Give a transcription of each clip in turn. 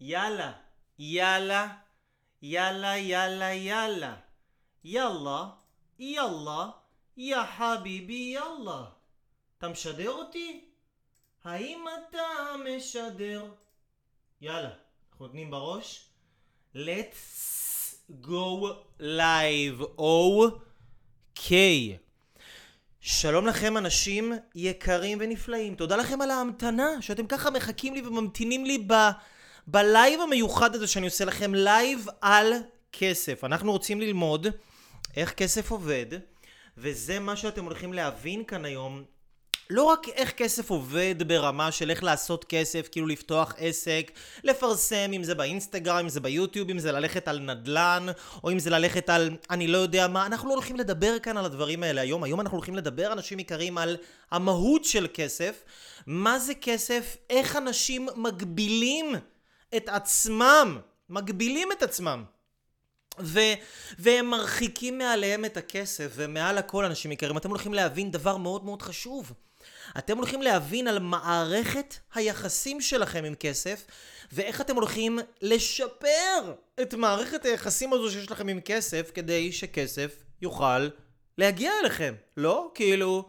יאללה, יאללה, יאללה, יאללה, יאללה. יאללה, יאללה, יא חביבי יאללה. אתה משדר אותי? האם אתה משדר? יאללה, אנחנו נותנים בראש. let's go live, אוקיי. שלום לכם אנשים יקרים ונפלאים, תודה לכם על ההמתנה, שאתם ככה מחכים לי וממתינים לי ב... בלייב המיוחד הזה שאני עושה לכם, לייב על כסף. אנחנו רוצים ללמוד איך כסף עובד, וזה מה שאתם הולכים להבין כאן היום. לא רק איך כסף עובד ברמה של איך לעשות כסף, כאילו לפתוח עסק, לפרסם, אם זה באינסטגרם, אם זה ביוטיוב, אם זה ללכת על נדל"ן, או אם זה ללכת על אני לא יודע מה. אנחנו לא הולכים לדבר כאן על הדברים האלה היום. היום אנחנו הולכים לדבר, אנשים יקרים, על המהות של כסף. מה זה כסף? איך אנשים מגבילים את עצמם, מגבילים את עצמם. ו- והם מרחיקים מעליהם את הכסף, ומעל הכל אנשים יקרים, אתם הולכים להבין דבר מאוד מאוד חשוב. אתם הולכים להבין על מערכת היחסים שלכם עם כסף, ואיך אתם הולכים לשפר את מערכת היחסים הזו שיש לכם עם כסף, כדי שכסף יוכל להגיע אליכם. לא? כאילו...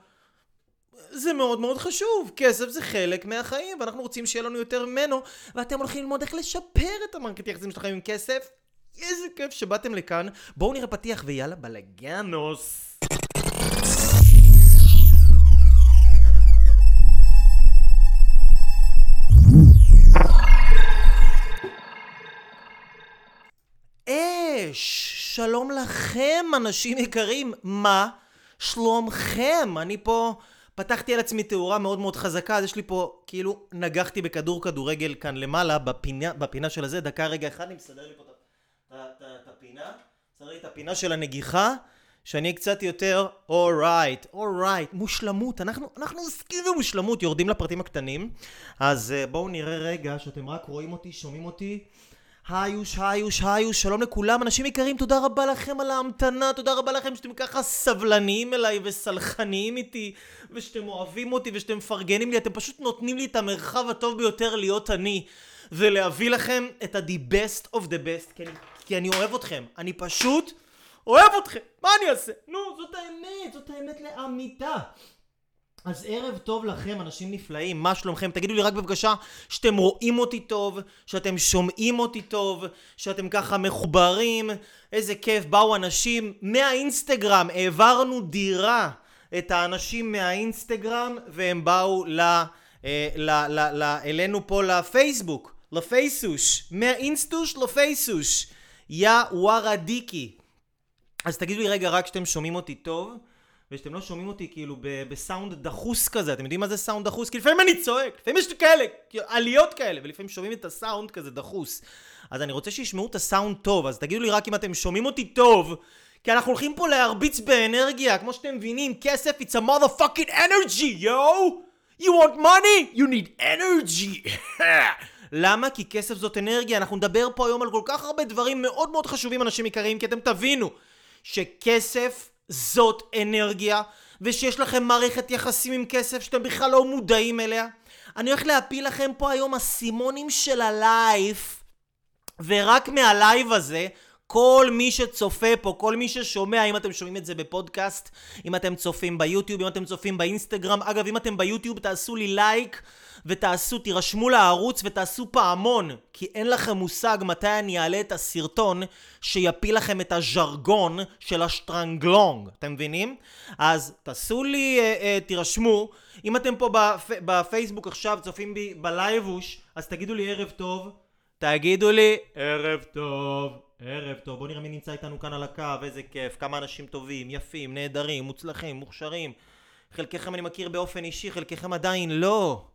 זה מאוד מאוד חשוב, כסף זה חלק מהחיים ואנחנו רוצים שיהיה לנו יותר ממנו ואתם הולכים ללמוד איך לשפר את המערכת היחסים שלכם עם כסף. איזה כיף שבאתם לכאן. בואו נראה פתיח ויאללה בלאגנוס אש, שלום לכם אנשים יקרים, מה שלומכם? אני פה פתחתי על עצמי תאורה מאוד מאוד חזקה, אז יש לי פה, כאילו, נגחתי בכדור כדורגל כאן למעלה, בפינה, בפינה של הזה, דקה רגע אחד, אני מסדר לי פה את הפינה, מסדר לי את הפינה של הנגיחה, שאני קצת יותר אורייט, אורייט, מושלמות, אנחנו, אנחנו עוסקים במושלמות, יורדים לפרטים הקטנים, אז uh, בואו נראה רגע שאתם רק רואים אותי, שומעים אותי. היוש, היוש, היוש, שלום לכולם, אנשים יקרים, תודה רבה לכם על ההמתנה, תודה רבה לכם שאתם ככה סבלניים אליי וסלחניים איתי, ושאתם אוהבים אותי ושאתם מפרגנים לי, אתם פשוט נותנים לי את המרחב הטוב ביותר להיות אני, ולהביא לכם את ה-the best of the best, כי אני, כי אני אוהב אתכם, אני פשוט אוהב אתכם, מה אני אעשה? נו, זאת האמת, זאת האמת לאמיתה. אז ערב טוב לכם, אנשים נפלאים, מה שלומכם? תגידו לי רק בבקשה שאתם רואים אותי טוב, שאתם שומעים אותי טוב, שאתם ככה מחוברים, איזה כיף, באו אנשים מהאינסטגרם, העברנו דירה את האנשים מהאינסטגרם והם באו ל... אה, ל, ל, ל, אלינו פה לפייסבוק, לפייסוש, מהאינסטוש לפייסוש, יא ווארדיקי. אז תגידו לי רגע רק שאתם שומעים אותי טוב. ושאתם לא שומעים אותי כאילו בסאונד דחוס כזה, אתם יודעים מה זה סאונד דחוס? כי לפעמים אני צועק, לפעמים יש כאלה, עליות כאלה, ולפעמים שומעים את הסאונד כזה דחוס. אז אני רוצה שישמעו את הסאונד טוב, אז תגידו לי רק אם אתם שומעים אותי טוב, כי אנחנו הולכים פה להרביץ באנרגיה, כמו שאתם מבינים, כסף it's a motherfucking energy, yo! You want money? You need energy! למה? כי כסף זאת אנרגיה, אנחנו נדבר פה היום על כל כך הרבה דברים מאוד מאוד חשובים, אנשים יקרים, כי אתם תבינו שכסף זאת אנרגיה, ושיש לכם מערכת יחסים עם כסף שאתם בכלל לא מודעים אליה. אני הולך להפיל לכם פה היום אסימונים של הלייב, ורק מהלייב הזה, כל מי שצופה פה, כל מי ששומע, אם אתם שומעים את זה בפודקאסט, אם אתם צופים ביוטיוב, אם אתם צופים באינסטגרם, אגב, אם אתם ביוטיוב, תעשו לי לייק. ותעשו, תירשמו לערוץ ותעשו פעמון, כי אין לכם מושג מתי אני אעלה את הסרטון שיפיל לכם את הז'רגון של השטרנגלונג, אתם מבינים? אז תעשו לי, אה, אה, תירשמו, אם אתם פה בפ... בפייסבוק עכשיו צופים בי בלייבוש, אז תגידו לי ערב טוב, תגידו לי ערב טוב. ערב טוב, בואו נראה מי נמצא איתנו כאן על הקו, איזה כיף, כמה אנשים טובים, יפים, נהדרים, מוצלחים, מוכשרים. חלקכם אני מכיר באופן אישי, חלקכם עדיין לא.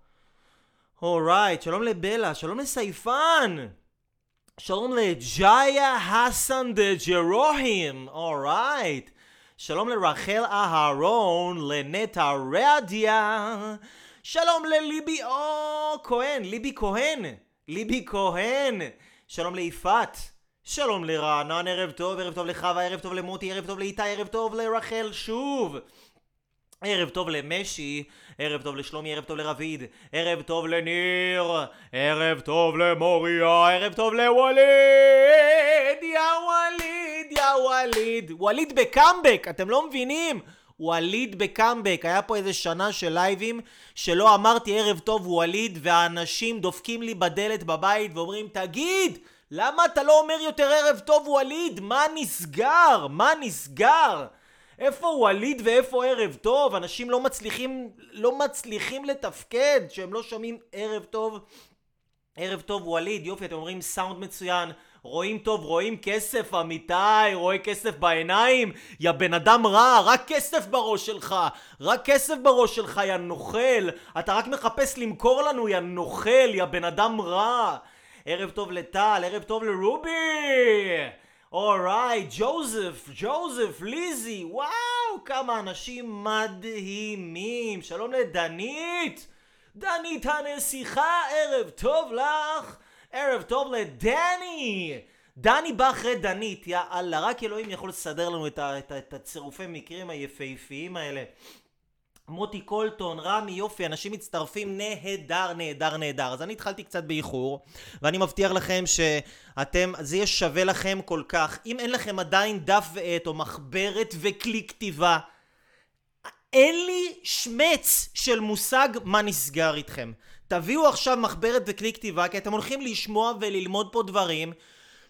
alright, שלום לבלה, שלום לסייפן! שלום לג'איה חסן דה ג'רוהים, אורייט! שלום לרחל אהרון, לנטע רדיה! שלום לליבי או כהן, ליבי כהן! ליבי כהן! שלום ליפעת! שלום לרענן, ערב טוב, ערב טוב לחווה, ערב טוב למוטי, ערב טוב לאיתי, ערב טוב לרחל שוב! ערב טוב למשי, ערב טוב לשלומי, ערב טוב לרביד, ערב טוב לניר, ערב טוב למוריה, ערב טוב לווליד, יא ווליד, יא ווליד. ווליד בקאמבק, אתם לא מבינים? ווליד בקאמבק, היה פה איזה שנה של לייבים שלא אמרתי ערב טוב ווליד והאנשים דופקים לי בדלת בבית ואומרים תגיד למה אתה לא אומר יותר ערב טוב ווליד? מה נסגר? מה נסגר? איפה ווליד ואיפה ערב טוב? אנשים לא מצליחים, לא מצליחים לתפקד שהם לא שומעים ערב טוב. ערב טוב ווליד, יופי, אתם אומרים סאונד מצוין, רואים טוב, רואים כסף, אמיתי, רואה כסף בעיניים? יא בן אדם רע, רק כסף בראש שלך, רק כסף בראש שלך, יא נוכל. אתה רק מחפש למכור לנו, יא נוכל, יא בן אדם רע. ערב טוב לטל, ערב טוב לרובי! אורייט, ג'וזף, ג'וזף, ליזי, וואו, כמה אנשים מדהימים. שלום לדנית! דנית הנסיכה, ערב טוב לך! ערב טוב לדני! דני בא אחרי דנית, יא אללה, רק אלוהים יכול לסדר לנו את, ה, את, ה, את הצירופי מקרים היפהפיים האלה. מוטי קולטון, רמי, יופי, אנשים מצטרפים, נהדר, נהדר, נהדר. אז אני התחלתי קצת באיחור, ואני מבטיח לכם שאתם, זה יהיה שווה לכם כל כך. אם אין לכם עדיין דף ועט או מחברת וכלי כתיבה, אין לי שמץ של מושג מה נסגר איתכם. תביאו עכשיו מחברת וכלי כתיבה, כי אתם הולכים לשמוע וללמוד פה דברים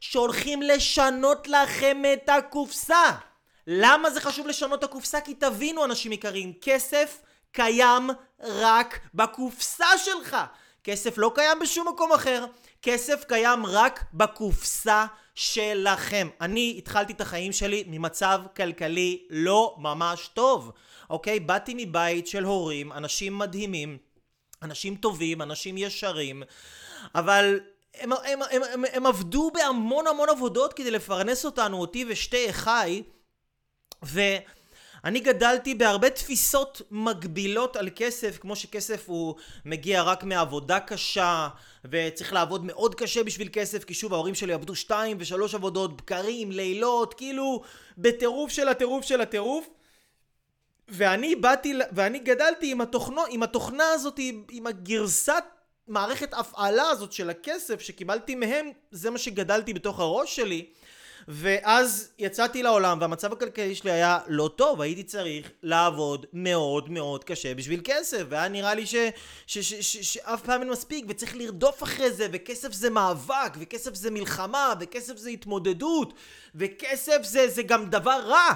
שהולכים לשנות לכם את הקופסה. למה זה חשוב לשנות את הקופסה? כי תבינו אנשים יקרים, כסף קיים רק בקופסה שלך. כסף לא קיים בשום מקום אחר. כסף קיים רק בקופסה שלכם. אני התחלתי את החיים שלי ממצב כלכלי לא ממש טוב. אוקיי? באתי מבית של הורים, אנשים מדהימים, אנשים טובים, אנשים ישרים, אבל הם, הם, הם, הם, הם עבדו בהמון המון עבודות כדי לפרנס אותנו, אותי ושתי אחיי. ואני גדלתי בהרבה תפיסות מגבילות על כסף, כמו שכסף הוא מגיע רק מעבודה קשה, וצריך לעבוד מאוד קשה בשביל כסף, כי שוב ההורים שלי עבדו שתיים ושלוש עבודות, בקרים, לילות, כאילו בטירוף של הטירוף של הטירוף. ואני באתי, ואני גדלתי עם, התוכנו, עם התוכנה הזאת, עם הגרסת מערכת הפעלה הזאת של הכסף שקיבלתי מהם, זה מה שגדלתי בתוך הראש שלי. ואז יצאתי לעולם והמצב הכלכלי שלי היה לא טוב, הייתי צריך לעבוד מאוד מאוד קשה בשביל כסף והיה נראה לי שאף פעם אין מספיק וצריך לרדוף אחרי זה וכסף זה מאבק וכסף זה מלחמה וכסף זה התמודדות וכסף זה, זה גם דבר רע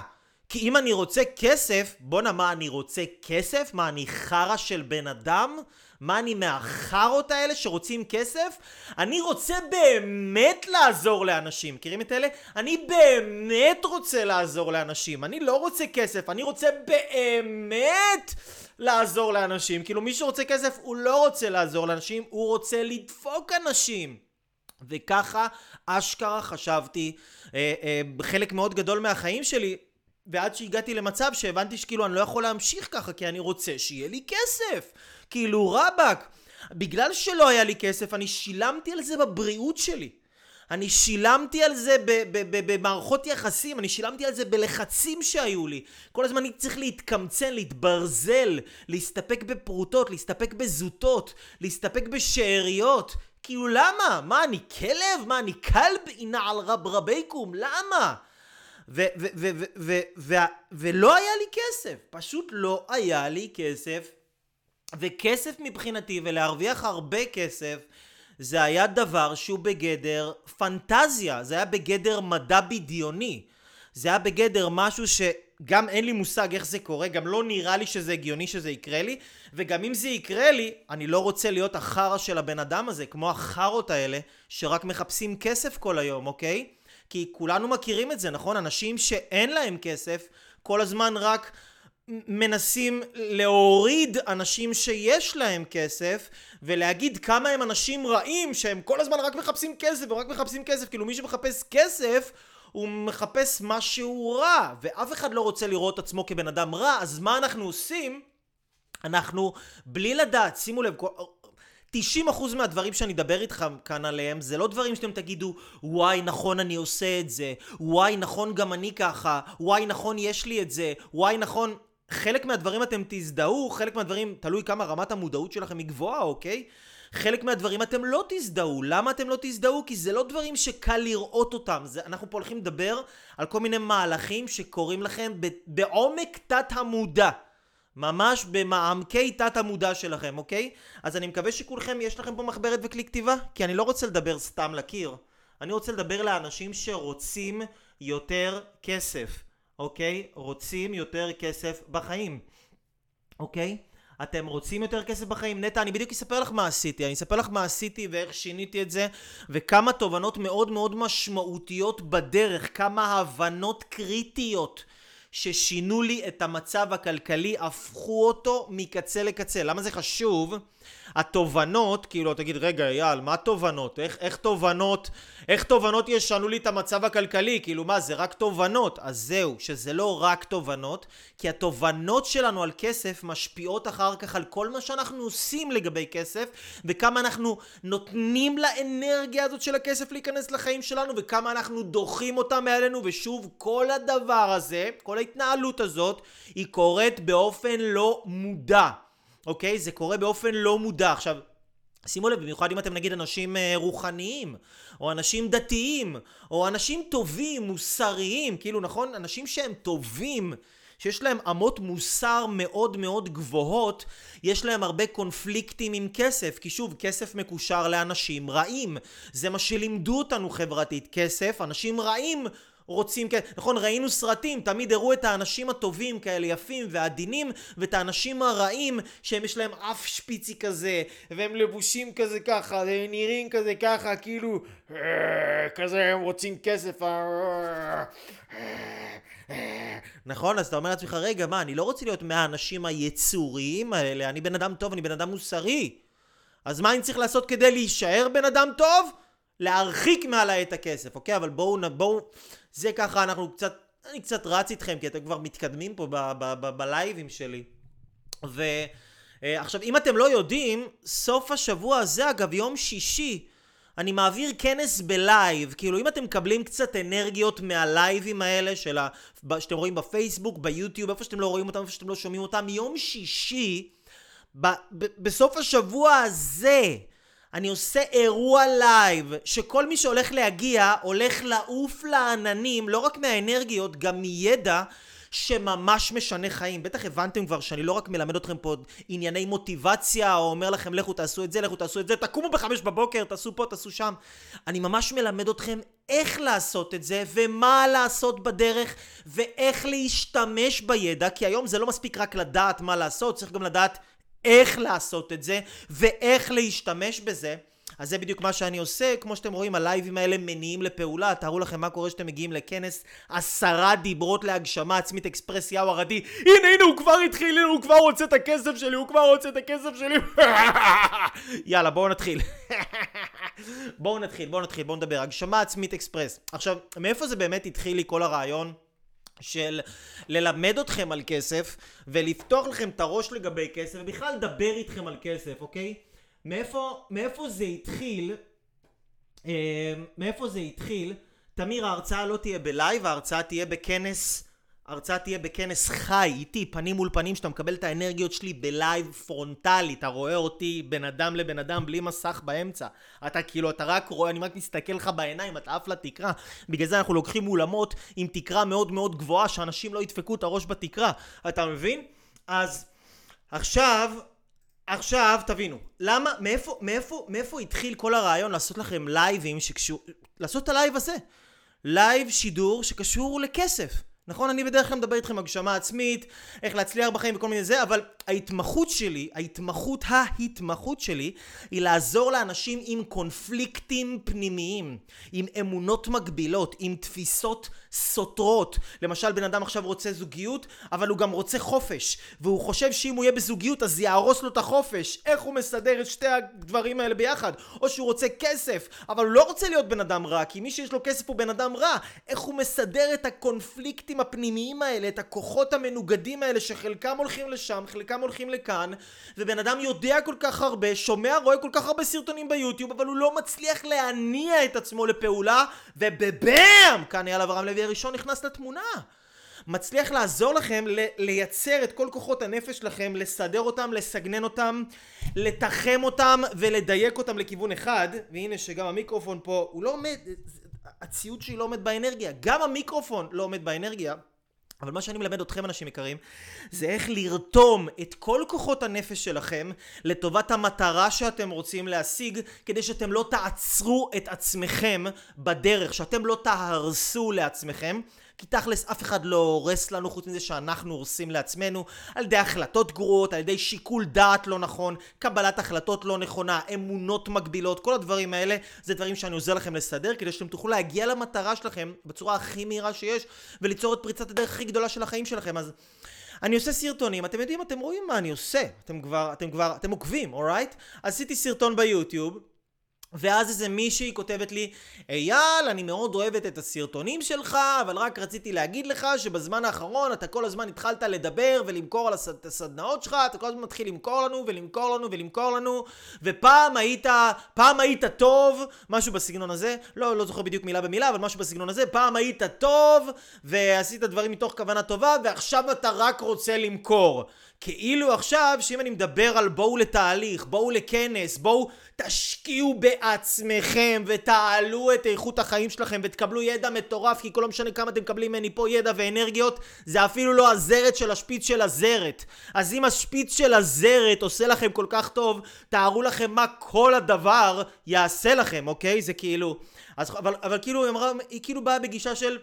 כי אם אני רוצה כסף, בואנה מה אני רוצה כסף? מה אני חרא של בן אדם? מה אני מהחארות האלה שרוצים כסף? אני רוצה באמת לעזור לאנשים. מכירים את אלה? אני באמת רוצה לעזור לאנשים. אני לא רוצה כסף, אני רוצה באמת לעזור לאנשים. כאילו מי שרוצה כסף הוא לא רוצה לעזור לאנשים, הוא רוצה לדפוק אנשים. וככה אשכרה חשבתי אה, אה, חלק מאוד גדול מהחיים שלי ועד שהגעתי למצב שהבנתי שכאילו אני לא יכול להמשיך ככה כי אני רוצה שיהיה לי כסף כאילו רבאק בגלל שלא היה לי כסף אני שילמתי על זה בבריאות שלי אני שילמתי על זה במערכות יחסים, אני שילמתי על זה בלחצים שהיו לי. כל הזמן אני צריך להתקמצן, להתברזל, להסתפק בפרוטות, להסתפק בזוטות, להסתפק בשאריות. כאילו למה? מה, אני כלב? מה, אני כלב? נעל רב רבייקום? למה? ולא היה לי כסף, פשוט לא היה לי כסף, וכסף מבחינתי ולהרוויח הרבה כסף זה היה דבר שהוא בגדר פנטזיה, זה היה בגדר מדע בדיוני, זה היה בגדר משהו שגם אין לי מושג איך זה קורה, גם לא נראה לי שזה הגיוני שזה יקרה לי, וגם אם זה יקרה לי, אני לא רוצה להיות החרא של הבן אדם הזה, כמו החארות האלה, שרק מחפשים כסף כל היום, אוקיי? כי כולנו מכירים את זה, נכון? אנשים שאין להם כסף, כל הזמן רק מנסים להוריד אנשים שיש להם כסף ולהגיד כמה הם אנשים רעים שהם כל הזמן רק מחפשים כסף ורק מחפשים כסף כאילו מי שמחפש כסף הוא מחפש משהו רע ואף אחד לא רוצה לראות עצמו כבן אדם רע אז מה אנחנו עושים? אנחנו בלי לדעת שימו לב 90% מהדברים שאני אדבר איתך כאן עליהם זה לא דברים שאתם תגידו וואי נכון אני עושה את זה וואי נכון גם אני ככה וואי נכון יש לי את זה וואי נכון חלק מהדברים אתם תזדהו, חלק מהדברים, תלוי כמה רמת המודעות שלכם היא גבוהה, אוקיי? חלק מהדברים אתם לא תזדהו. למה אתם לא תזדהו? כי זה לא דברים שקל לראות אותם. זה, אנחנו פה הולכים לדבר על כל מיני מהלכים שקורים לכם בעומק תת המודע. ממש במעמקי תת המודע שלכם, אוקיי? אז אני מקווה שכולכם יש לכם פה מחברת וכלי כתיבה, כי אני לא רוצה לדבר סתם לקיר. אני רוצה לדבר לאנשים שרוצים יותר כסף, אוקיי? רוצים יותר כסף בחיים, אוקיי? אתם רוצים יותר כסף בחיים? נטע, אני בדיוק אספר לך מה עשיתי. אני אספר לך מה עשיתי ואיך שיניתי את זה, וכמה תובנות מאוד מאוד משמעותיות בדרך, כמה הבנות קריטיות. ששינו לי את המצב הכלכלי, הפכו אותו מקצה לקצה. למה זה חשוב? התובנות, כאילו, תגיד, רגע, אייל, מה תובנות? איך, איך תובנות, איך תובנות ישנו לי את המצב הכלכלי? כאילו, מה, זה רק תובנות? אז זהו, שזה לא רק תובנות, כי התובנות שלנו על כסף משפיעות אחר כך על כל מה שאנחנו עושים לגבי כסף, וכמה אנחנו נותנים לאנרגיה הזאת של הכסף להיכנס לחיים שלנו, וכמה אנחנו דוחים אותה מעלינו, ושוב, כל הדבר הזה, כל ההתנהלות הזאת, היא קורית באופן לא מודע. אוקיי? זה קורה באופן לא מודע. עכשיו, שימו לב, במיוחד אם אתם נגיד אנשים אה, רוחניים, או אנשים דתיים, או אנשים טובים, מוסריים, כאילו, נכון? אנשים שהם טובים, שיש להם אמות מוסר מאוד מאוד גבוהות, יש להם הרבה קונפליקטים עם כסף, כי שוב, כסף מקושר לאנשים רעים. זה מה שלימדו אותנו חברתית, כסף, אנשים רעים רוצים, כן, נכון, ראינו סרטים, תמיד הראו את האנשים הטובים כאלה יפים ועדינים, ואת האנשים הרעים שהם יש להם אף שפיצי כזה, והם לבושים כזה ככה, והם נראים כזה ככה, כאילו, כזה הם רוצים כסף, נכון? אז אתה אומר לעצמך, רגע, מה, אני לא רוצה להיות מהאנשים היצוריים האלה, אני בן אדם טוב, אני בן אדם מוסרי. אז מה אני צריך לעשות כדי להישאר בן אדם טוב? להרחיק מעליי את הכסף, אוקיי? אבל בואו, בואו, זה ככה, אנחנו קצת, אני קצת רץ איתכם, כי אתם כבר מתקדמים פה בלייבים שלי. ועכשיו, אם אתם לא יודעים, סוף השבוע הזה, אגב, יום שישי, אני מעביר כנס בלייב, כאילו אם אתם מקבלים קצת אנרגיות מהלייבים האלה של ה... שאתם רואים בפייסבוק, ביוטיוב, איפה שאתם לא רואים אותם, איפה שאתם לא שומעים אותם, יום שישי, ב... ב... בסוף השבוע הזה, אני עושה אירוע לייב, שכל מי שהולך להגיע הולך לעוף לעננים, לא רק מהאנרגיות, גם מידע שממש משנה חיים. בטח הבנתם כבר שאני לא רק מלמד אתכם פה ענייני מוטיבציה, או אומר לכם לכו תעשו את זה, לכו תעשו את זה, תקומו בחמש בבוקר, תעשו פה, תעשו שם. אני ממש מלמד אתכם איך לעשות את זה, ומה לעשות בדרך, ואיך להשתמש בידע, כי היום זה לא מספיק רק לדעת מה לעשות, צריך גם לדעת איך לעשות את זה ואיך להשתמש בזה. אז זה בדיוק מה שאני עושה, כמו שאתם רואים הלייבים האלה מניעים לפעולה, תארו לכם מה קורה כשאתם מגיעים לכנס עשרה דיברות להגשמה עצמית אקספרס יאו ערדי. הנה הנה הוא כבר התחיל, הנה הוא כבר רוצה את הכסף שלי, הוא כבר רוצה את הכסף שלי. יאללה בואו נתחיל. בואו נתחיל, בואו נתחיל, בואו נדבר, הגשמה עצמית אקספרס. עכשיו, מאיפה זה באמת התחיל לי כל הרעיון? של ללמד אתכם על כסף ולפתוח לכם את הראש לגבי כסף ובכלל לדבר איתכם על כסף, אוקיי? מאיפה, מאיפה זה התחיל? אה, מאיפה זה התחיל? תמיר, ההרצאה לא תהיה בלייב, ההרצאה תהיה בכנס ההרצאה תהיה בכנס חי, איתי, פנים מול פנים, שאתה מקבל את האנרגיות שלי בלייב פרונטלי, אתה רואה אותי בן אדם לבן אדם, בלי מסך באמצע. אתה כאילו, אתה רק רואה, אני רק מסתכל לך בעיניים, אתה עף לתקרה. בגלל זה אנחנו לוקחים אולמות עם תקרה מאוד מאוד גבוהה, שאנשים לא ידפקו את הראש בתקרה. אתה מבין? אז עכשיו, עכשיו תבינו, למה, מאיפה, מאיפה, מאיפה התחיל כל הרעיון לעשות לכם לייבים שקשור, לעשות את הלייב הזה? לייב שידור שקשור לכסף. נכון? אני בדרך כלל מדבר איתכם הגשמה עצמית, איך להצליח בחיים וכל מיני זה, אבל ההתמחות שלי, ההתמחות, ההתמחות שלי, היא לעזור לאנשים עם קונפליקטים פנימיים, עם אמונות מגבילות, עם תפיסות סותרות. למשל, בן אדם עכשיו רוצה זוגיות, אבל הוא גם רוצה חופש, והוא חושב שאם הוא יהיה בזוגיות אז יהרוס לו את החופש. איך הוא מסדר את שתי הדברים האלה ביחד? או שהוא רוצה כסף, אבל הוא לא רוצה להיות בן אדם רע, כי מי שיש לו כסף הוא בן אדם רע. איך הוא מסדר את הקונפליקטים הפנימיים האלה, את הכוחות המנוגדים האלה, שחלקם הולכים לשם, חלקם הולכים לכאן, ובן אדם יודע כל כך הרבה, שומע, רואה כל כך הרבה סרטונים ביוטיוב, אבל הוא לא מצליח להניע את עצמו לפעולה, ובבאם! כאן אייל אברהם לוי הראשון נכנס לתמונה. מצליח לעזור לכם לייצר את כל כוחות הנפש שלכם, לסדר אותם, לסגנן אותם, לתחם אותם ולדייק אותם לכיוון אחד. והנה שגם המיקרופון פה, הוא לא עומד, הציוד שלי לא עומד באנרגיה. גם המיקרופון לא עומד באנרגיה. אבל מה שאני מלמד אתכם אנשים יקרים זה איך לרתום את כל כוחות הנפש שלכם לטובת המטרה שאתם רוצים להשיג כדי שאתם לא תעצרו את עצמכם בדרך שאתם לא תהרסו לעצמכם כי תכלס אף אחד לא הורס לנו חוץ מזה שאנחנו הורסים לעצמנו על ידי החלטות גרועות, על ידי שיקול דעת לא נכון, קבלת החלטות לא נכונה, אמונות מגבילות, כל הדברים האלה זה דברים שאני עוזר לכם לסדר כדי שאתם תוכלו להגיע למטרה שלכם בצורה הכי מהירה שיש וליצור את פריצת הדרך הכי גדולה של החיים שלכם אז אני עושה סרטונים, אתם יודעים, אתם רואים מה אני עושה, אתם כבר, אתם כבר, אתם עוקבים, אורייט? עשיתי סרטון ביוטיוב ואז איזה מישהי כותבת לי, אייל, אני מאוד אוהבת את הסרטונים שלך, אבל רק רציתי להגיד לך שבזמן האחרון אתה כל הזמן התחלת לדבר ולמכור על הסד... הסדנאות שלך, אתה כל הזמן מתחיל למכור לנו ולמכור לנו ולמכור לנו, ופעם היית, פעם היית טוב, משהו בסגנון הזה, לא, לא זוכר בדיוק מילה במילה, אבל משהו בסגנון הזה, פעם היית טוב, ועשית דברים מתוך כוונה טובה, ועכשיו אתה רק רוצה למכור. כאילו עכשיו, שאם אני מדבר על בואו לתהליך, בואו לכנס, בואו תשקיעו בעצמכם ותעלו את איכות החיים שלכם ותקבלו ידע מטורף כי כל לא משנה כמה אתם מקבלים ממני פה ידע ואנרגיות זה אפילו לא הזרת של השפיץ של הזרת. אז אם השפיץ של הזרת עושה לכם כל כך טוב תארו לכם מה כל הדבר יעשה לכם אוקיי? זה כאילו אז, אבל, אבל כאילו היא אמרה היא כאילו באה בגישה של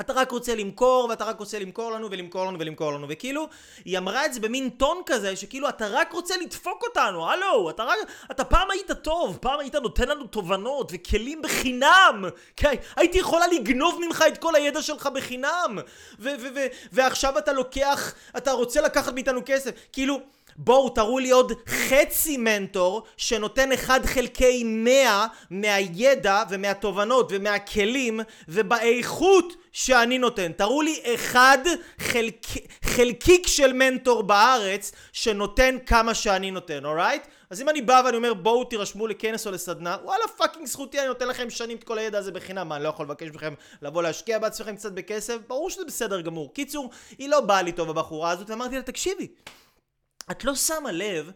אתה רק רוצה למכור, ואתה רק רוצה למכור לנו, ולמכור לנו, ולמכור לנו, וכאילו, היא אמרה את זה במין טון כזה, שכאילו, אתה רק רוצה לדפוק אותנו, הלו, אתה רק, אתה פעם היית טוב, פעם היית נותן לנו תובנות, וכלים בחינם, כן, הייתי יכולה לגנוב ממך את כל הידע שלך בחינם, ועכשיו אתה לוקח, אתה רוצה לקחת מאיתנו כסף, כאילו, בואו תראו לי עוד חצי מנטור שנותן אחד חלקי מאה מהידע ומהתובנות ומהכלים ובאיכות שאני נותן. תראו לי אחד חלק... חלקיק של מנטור בארץ שנותן כמה שאני נותן, alright? אז אם אני בא ואני אומר בואו תירשמו לכנס או לסדנה, וואלה fucking זכותי, אני נותן לכם שנים את כל הידע הזה בחינם, מה אני לא יכול לבקש מכם לבוא להשקיע בעצמכם קצת בכסף? ברור שזה בסדר גמור. קיצור, היא לא באה לי טוב הבחורה הזאת, ואמרתי לה תקשיבי, את לא שמה לב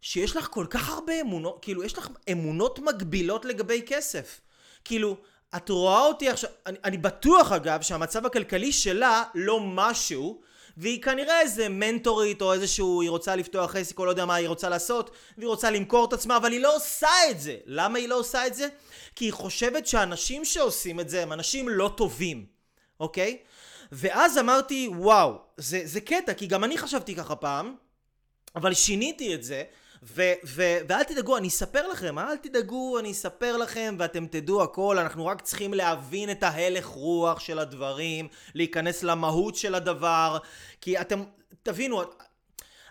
שיש לך כל כך הרבה אמונות, כאילו יש לך אמונות מגבילות לגבי כסף. כאילו, את רואה אותי עכשיו, אני, אני בטוח אגב שהמצב הכלכלי שלה לא משהו, והיא כנראה איזה מנטורית או איזשהו, היא רוצה לפתוח עסק או לא יודע מה היא רוצה לעשות, והיא רוצה למכור את עצמה, אבל היא לא עושה את זה. למה היא לא עושה את זה? כי היא חושבת שאנשים שעושים את זה הם אנשים לא טובים, אוקיי? ואז אמרתי, וואו, זה, זה קטע, כי גם אני חשבתי ככה פעם, אבל שיניתי את זה, ו- ו- ואל תדאגו, אני אספר לכם, אל תדאגו, אני אספר לכם ואתם תדעו הכל, אנחנו רק צריכים להבין את ההלך רוח של הדברים, להיכנס למהות של הדבר, כי אתם, תבינו,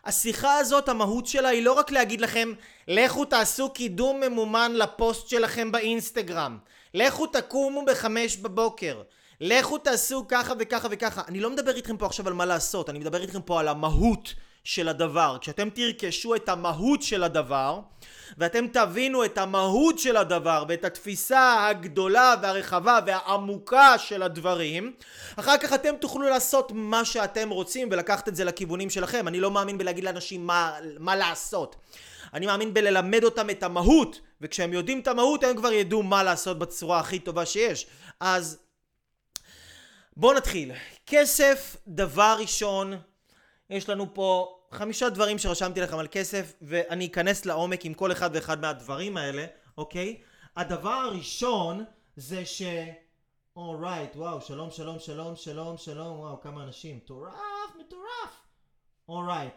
השיחה הזאת, המהות שלה היא לא רק להגיד לכם, לכו תעשו קידום ממומן לפוסט שלכם באינסטגרם, לכו תקומו בחמש בבוקר, לכו תעשו ככה וככה וככה. אני לא מדבר איתכם פה עכשיו על מה לעשות, אני מדבר איתכם פה על המהות. של הדבר. כשאתם תרכשו את המהות של הדבר, ואתם תבינו את המהות של הדבר ואת התפיסה הגדולה והרחבה והעמוקה של הדברים, אחר כך אתם תוכלו לעשות מה שאתם רוצים ולקחת את זה לכיוונים שלכם. אני לא מאמין בלהגיד לאנשים מה, מה לעשות. אני מאמין בללמד אותם את המהות, וכשהם יודעים את המהות הם כבר ידעו מה לעשות בצורה הכי טובה שיש. אז בואו נתחיל. כסף, דבר ראשון, יש לנו פה חמישה דברים שרשמתי לכם על כסף, ואני אכנס לעומק עם כל אחד ואחד מהדברים האלה, אוקיי? הדבר הראשון זה ש... אורייט, oh, וואו, שלום, שלום, שלום, שלום, שלום, וואו, כמה אנשים. מטורף, מטורף. אורייט.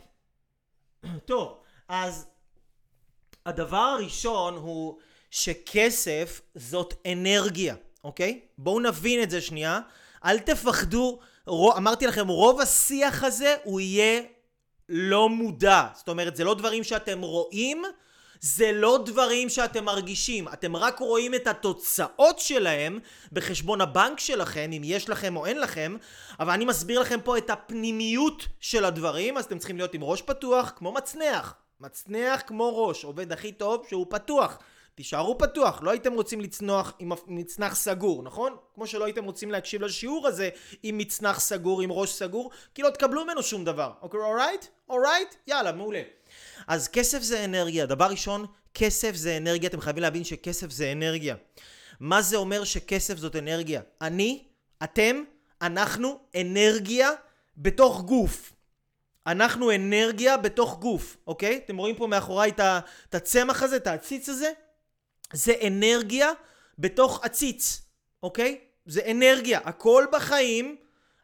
Right. טוב, אז הדבר הראשון הוא שכסף זאת אנרגיה, אוקיי? בואו נבין את זה שנייה. אל תפחדו, אמרתי לכם, רוב השיח הזה הוא יהיה לא מודע. זאת אומרת, זה לא דברים שאתם רואים, זה לא דברים שאתם מרגישים. אתם רק רואים את התוצאות שלהם בחשבון הבנק שלכם, אם יש לכם או אין לכם, אבל אני מסביר לכם פה את הפנימיות של הדברים, אז אתם צריכים להיות עם ראש פתוח, כמו מצנח. מצנח כמו ראש, עובד הכי טוב שהוא פתוח. תישארו פתוח, לא הייתם רוצים לצנוח עם מצנח סגור, נכון? כמו שלא הייתם רוצים להקשיב לשיעור הזה עם מצנח סגור, עם ראש סגור, כי לא תקבלו ממנו שום דבר. אוקיי, אורייט? אורייט? יאללה, מעולה. אז כסף זה אנרגיה. דבר ראשון, כסף זה אנרגיה. אתם חייבים להבין שכסף זה אנרגיה. מה זה אומר שכסף זאת אנרגיה? אני, אתם, אנחנו אנרגיה בתוך גוף. אנחנו אנרגיה בתוך גוף, אוקיי? אתם רואים פה מאחוריי את הצמח הזה, את העציץ הזה? זה אנרגיה בתוך עציץ, אוקיי? זה אנרגיה. הכל בחיים,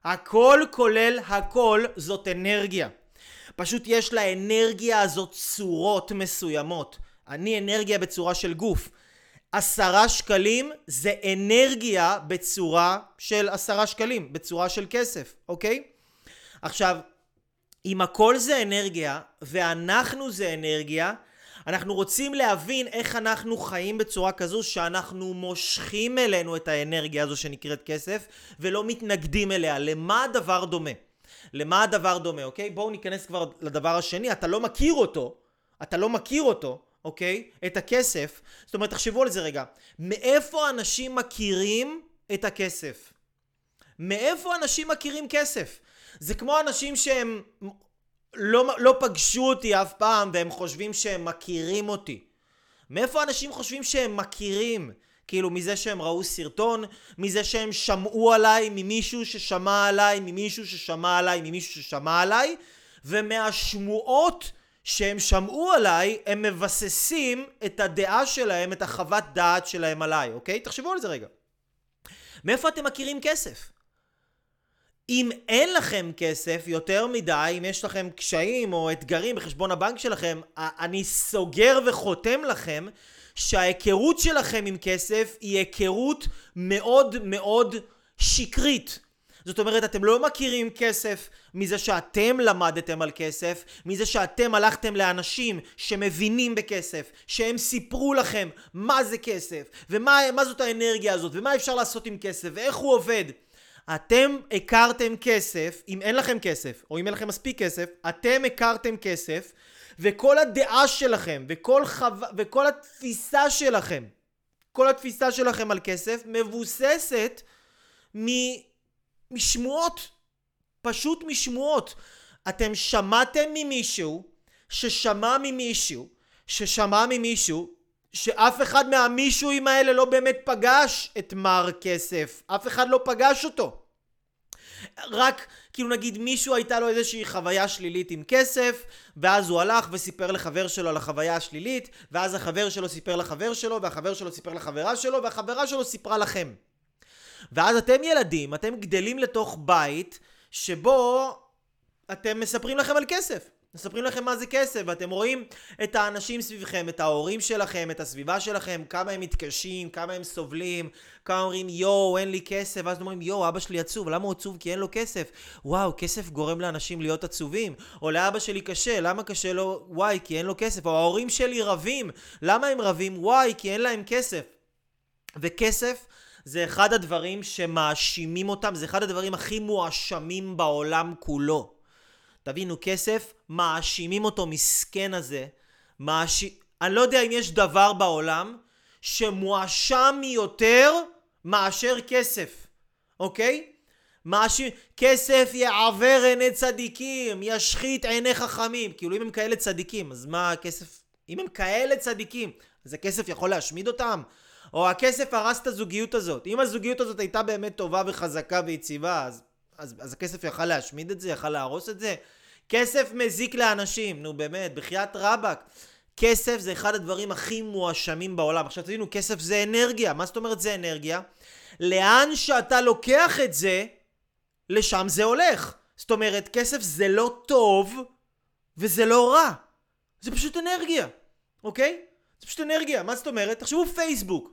הכל כולל הכל, זאת אנרגיה. פשוט יש לאנרגיה הזאת צורות מסוימות. אני אנרגיה בצורה של גוף. עשרה שקלים זה אנרגיה בצורה של עשרה שקלים, בצורה של כסף, אוקיי? עכשיו, אם הכל זה אנרגיה, ואנחנו זה אנרגיה, אנחנו רוצים להבין איך אנחנו חיים בצורה כזו שאנחנו מושכים אלינו את האנרגיה הזו שנקראת כסף, ולא מתנגדים אליה. למה הדבר דומה? למה הדבר דומה, אוקיי? בואו ניכנס כבר לדבר השני, אתה לא מכיר אותו, אתה לא מכיר אותו, אוקיי? את הכסף. זאת אומרת, תחשבו על זה רגע. מאיפה אנשים מכירים את הכסף? מאיפה אנשים מכירים כסף? זה כמו אנשים שהם לא, לא פגשו אותי אף פעם והם חושבים שהם מכירים אותי. מאיפה אנשים חושבים שהם מכירים? כאילו מזה שהם ראו סרטון, מזה שהם שמעו עליי, ממישהו ששמע עליי, ממישהו ששמע עליי, ממישהו ששמע עליי, ומהשמועות שהם שמעו עליי, הם מבססים את הדעה שלהם, את החוות דעת שלהם עליי, אוקיי? תחשבו על זה רגע. מאיפה אתם מכירים כסף? אם אין לכם כסף יותר מדי, אם יש לכם קשיים או אתגרים בחשבון הבנק שלכם, אני סוגר וחותם לכם שההיכרות שלכם עם כסף היא היכרות מאוד מאוד שקרית. זאת אומרת, אתם לא מכירים כסף מזה שאתם למדתם על כסף, מזה שאתם הלכתם לאנשים שמבינים בכסף, שהם סיפרו לכם מה זה כסף, ומה זאת האנרגיה הזאת, ומה אפשר לעשות עם כסף, ואיך הוא עובד. אתם הכרתם כסף, אם אין לכם כסף, או אם אין לכם מספיק כסף, אתם הכרתם כסף, וכל הדעה שלכם, וכל, חו... וכל התפיסה שלכם, כל התפיסה שלכם על כסף, מבוססת מ... משמועות. פשוט משמועות. אתם שמעתם ממישהו, ששמע ממישהו, ששמע ממישהו, שאף אחד מהמישהוים האלה לא באמת פגש את מר כסף. אף אחד לא פגש אותו. רק כאילו נגיד מישהו הייתה לו איזושהי חוויה שלילית עם כסף ואז הוא הלך וסיפר לחבר שלו על החוויה השלילית ואז החבר שלו סיפר לחבר שלו והחבר שלו סיפר לחברה שלו והחברה שלו סיפרה לכם. ואז אתם ילדים, אתם גדלים לתוך בית שבו אתם מספרים לכם על כסף. מספרים לכם מה זה כסף, ואתם רואים את האנשים סביבכם, את ההורים שלכם, את הסביבה שלכם, כמה הם מתקשים, כמה הם סובלים, כמה אומרים יואו, אין לי כסף, ואז אומרים יואו, אבא שלי עצוב, למה הוא עצוב? כי אין לו כסף. וואו, כסף גורם לאנשים להיות עצובים. או לאבא שלי קשה, למה קשה לו? וואי, כי אין לו כסף. או ההורים שלי רבים, למה הם רבים? וואי, כי אין להם כסף. וכסף זה אחד הדברים שמאשימים אותם, זה אחד הדברים הכי מואשמים בעולם כולו. תבינו, כסף, מאשימים אותו מסכן הזה. מאש... אני לא יודע אם יש דבר בעולם שמואשם יותר מאשר כסף, אוקיי? מאשים, כסף יעוור עיני צדיקים, ישחית עיני חכמים. כאילו אם הם כאלה צדיקים, אז מה הכסף? אם הם כאלה צדיקים, אז הכסף יכול להשמיד אותם? או הכסף הרס את הזוגיות הזאת. אם הזוגיות הזאת הייתה באמת טובה וחזקה ויציבה, אז, אז, אז הכסף יכל להשמיד את זה, יכל להרוס את זה? כסף מזיק לאנשים, נו באמת, בחייאת רבאק. כסף זה אחד הדברים הכי מואשמים בעולם. עכשיו תבינו, כסף זה אנרגיה. מה זאת אומרת זה אנרגיה? לאן שאתה לוקח את זה, לשם זה הולך. זאת אומרת, כסף זה לא טוב וזה לא רע. זה פשוט אנרגיה, אוקיי? זה פשוט אנרגיה. מה זאת אומרת? תחשבו פייסבוק.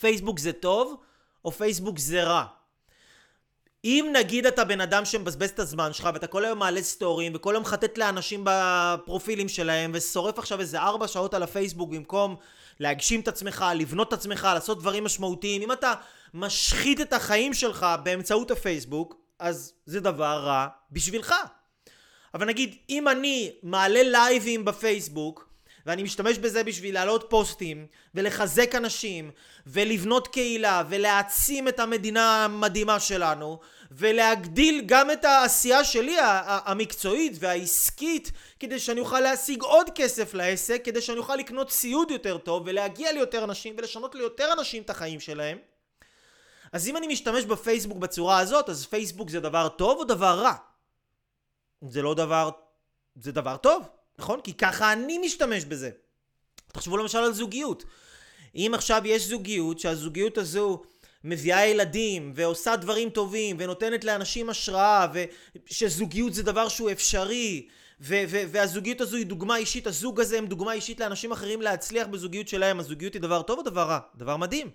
פייסבוק זה טוב או פייסבוק זה רע? אם נגיד אתה בן אדם שמבזבז את הזמן שלך ואתה כל היום מעלה סטורים וכל היום מחטט לאנשים בפרופילים שלהם ושורף עכשיו איזה ארבע שעות על הפייסבוק במקום להגשים את עצמך, לבנות את עצמך, לעשות דברים משמעותיים, אם אתה משחית את החיים שלך באמצעות הפייסבוק, אז זה דבר רע בשבילך. אבל נגיד, אם אני מעלה לייבים בפייסבוק ואני משתמש בזה בשביל להעלות פוסטים, ולחזק אנשים, ולבנות קהילה, ולהעצים את המדינה המדהימה שלנו, ולהגדיל גם את העשייה שלי המקצועית והעסקית, כדי שאני אוכל להשיג עוד כסף לעסק, כדי שאני אוכל לקנות ציוד יותר טוב, ולהגיע ליותר אנשים, ולשנות ליותר אנשים את החיים שלהם. אז אם אני משתמש בפייסבוק בצורה הזאת, אז פייסבוק זה דבר טוב או דבר רע? זה לא דבר... זה דבר טוב, נכון? כי ככה אני משתמש בזה. תחשבו למשל על זוגיות. אם עכשיו יש זוגיות, שהזוגיות הזו מביאה ילדים, ועושה דברים טובים, ונותנת לאנשים השראה, ושזוגיות זה דבר שהוא אפשרי, ו- ו- והזוגיות הזו היא דוגמה אישית, הזוג הזה הם דוגמה אישית לאנשים אחרים להצליח בזוגיות שלהם, הזוגיות היא דבר טוב או דבר רע? דבר מדהים.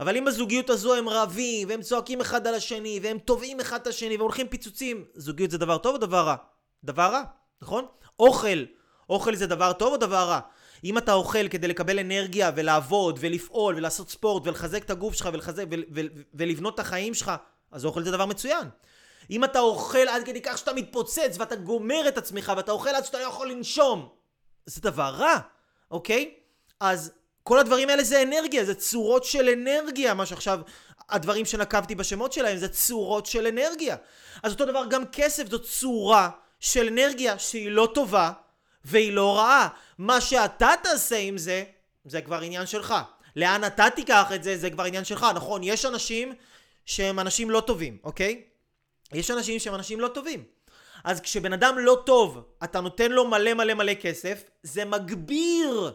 אבל אם בזוגיות הזו הם רבים, והם צועקים אחד על השני, והם תובעים אחד את השני, והולכים פיצוצים, זוגיות זה דבר טוב או דבר רע? דבר רע, נכון? אוכל, אוכל זה דבר טוב או דבר רע? אם אתה אוכל כדי לקבל אנרגיה ולעבוד ולפעול ולעשות ספורט ולחזק את הגוף שלך ולחזק ולבנות את החיים שלך, אז אוכל זה דבר מצוין. אם אתה אוכל עד כדי כך שאתה מתפוצץ ואתה גומר את עצמך ואתה אוכל עד שאתה לא יכול לנשום, זה דבר רע, אוקיי? אז כל הדברים האלה זה אנרגיה, זה צורות של אנרגיה, מה שעכשיו הדברים שנקבתי בשמות שלהם זה צורות של אנרגיה. אז אותו דבר גם כסף זו צורה של אנרגיה שהיא לא טובה והיא לא רעה. מה שאתה תעשה עם זה, זה כבר עניין שלך. לאן אתה תיקח את זה, זה כבר עניין שלך. נכון, יש אנשים שהם אנשים לא טובים, אוקיי? יש אנשים שהם אנשים לא טובים. אז כשבן אדם לא טוב, אתה נותן לו מלא מלא מלא כסף, זה מגביר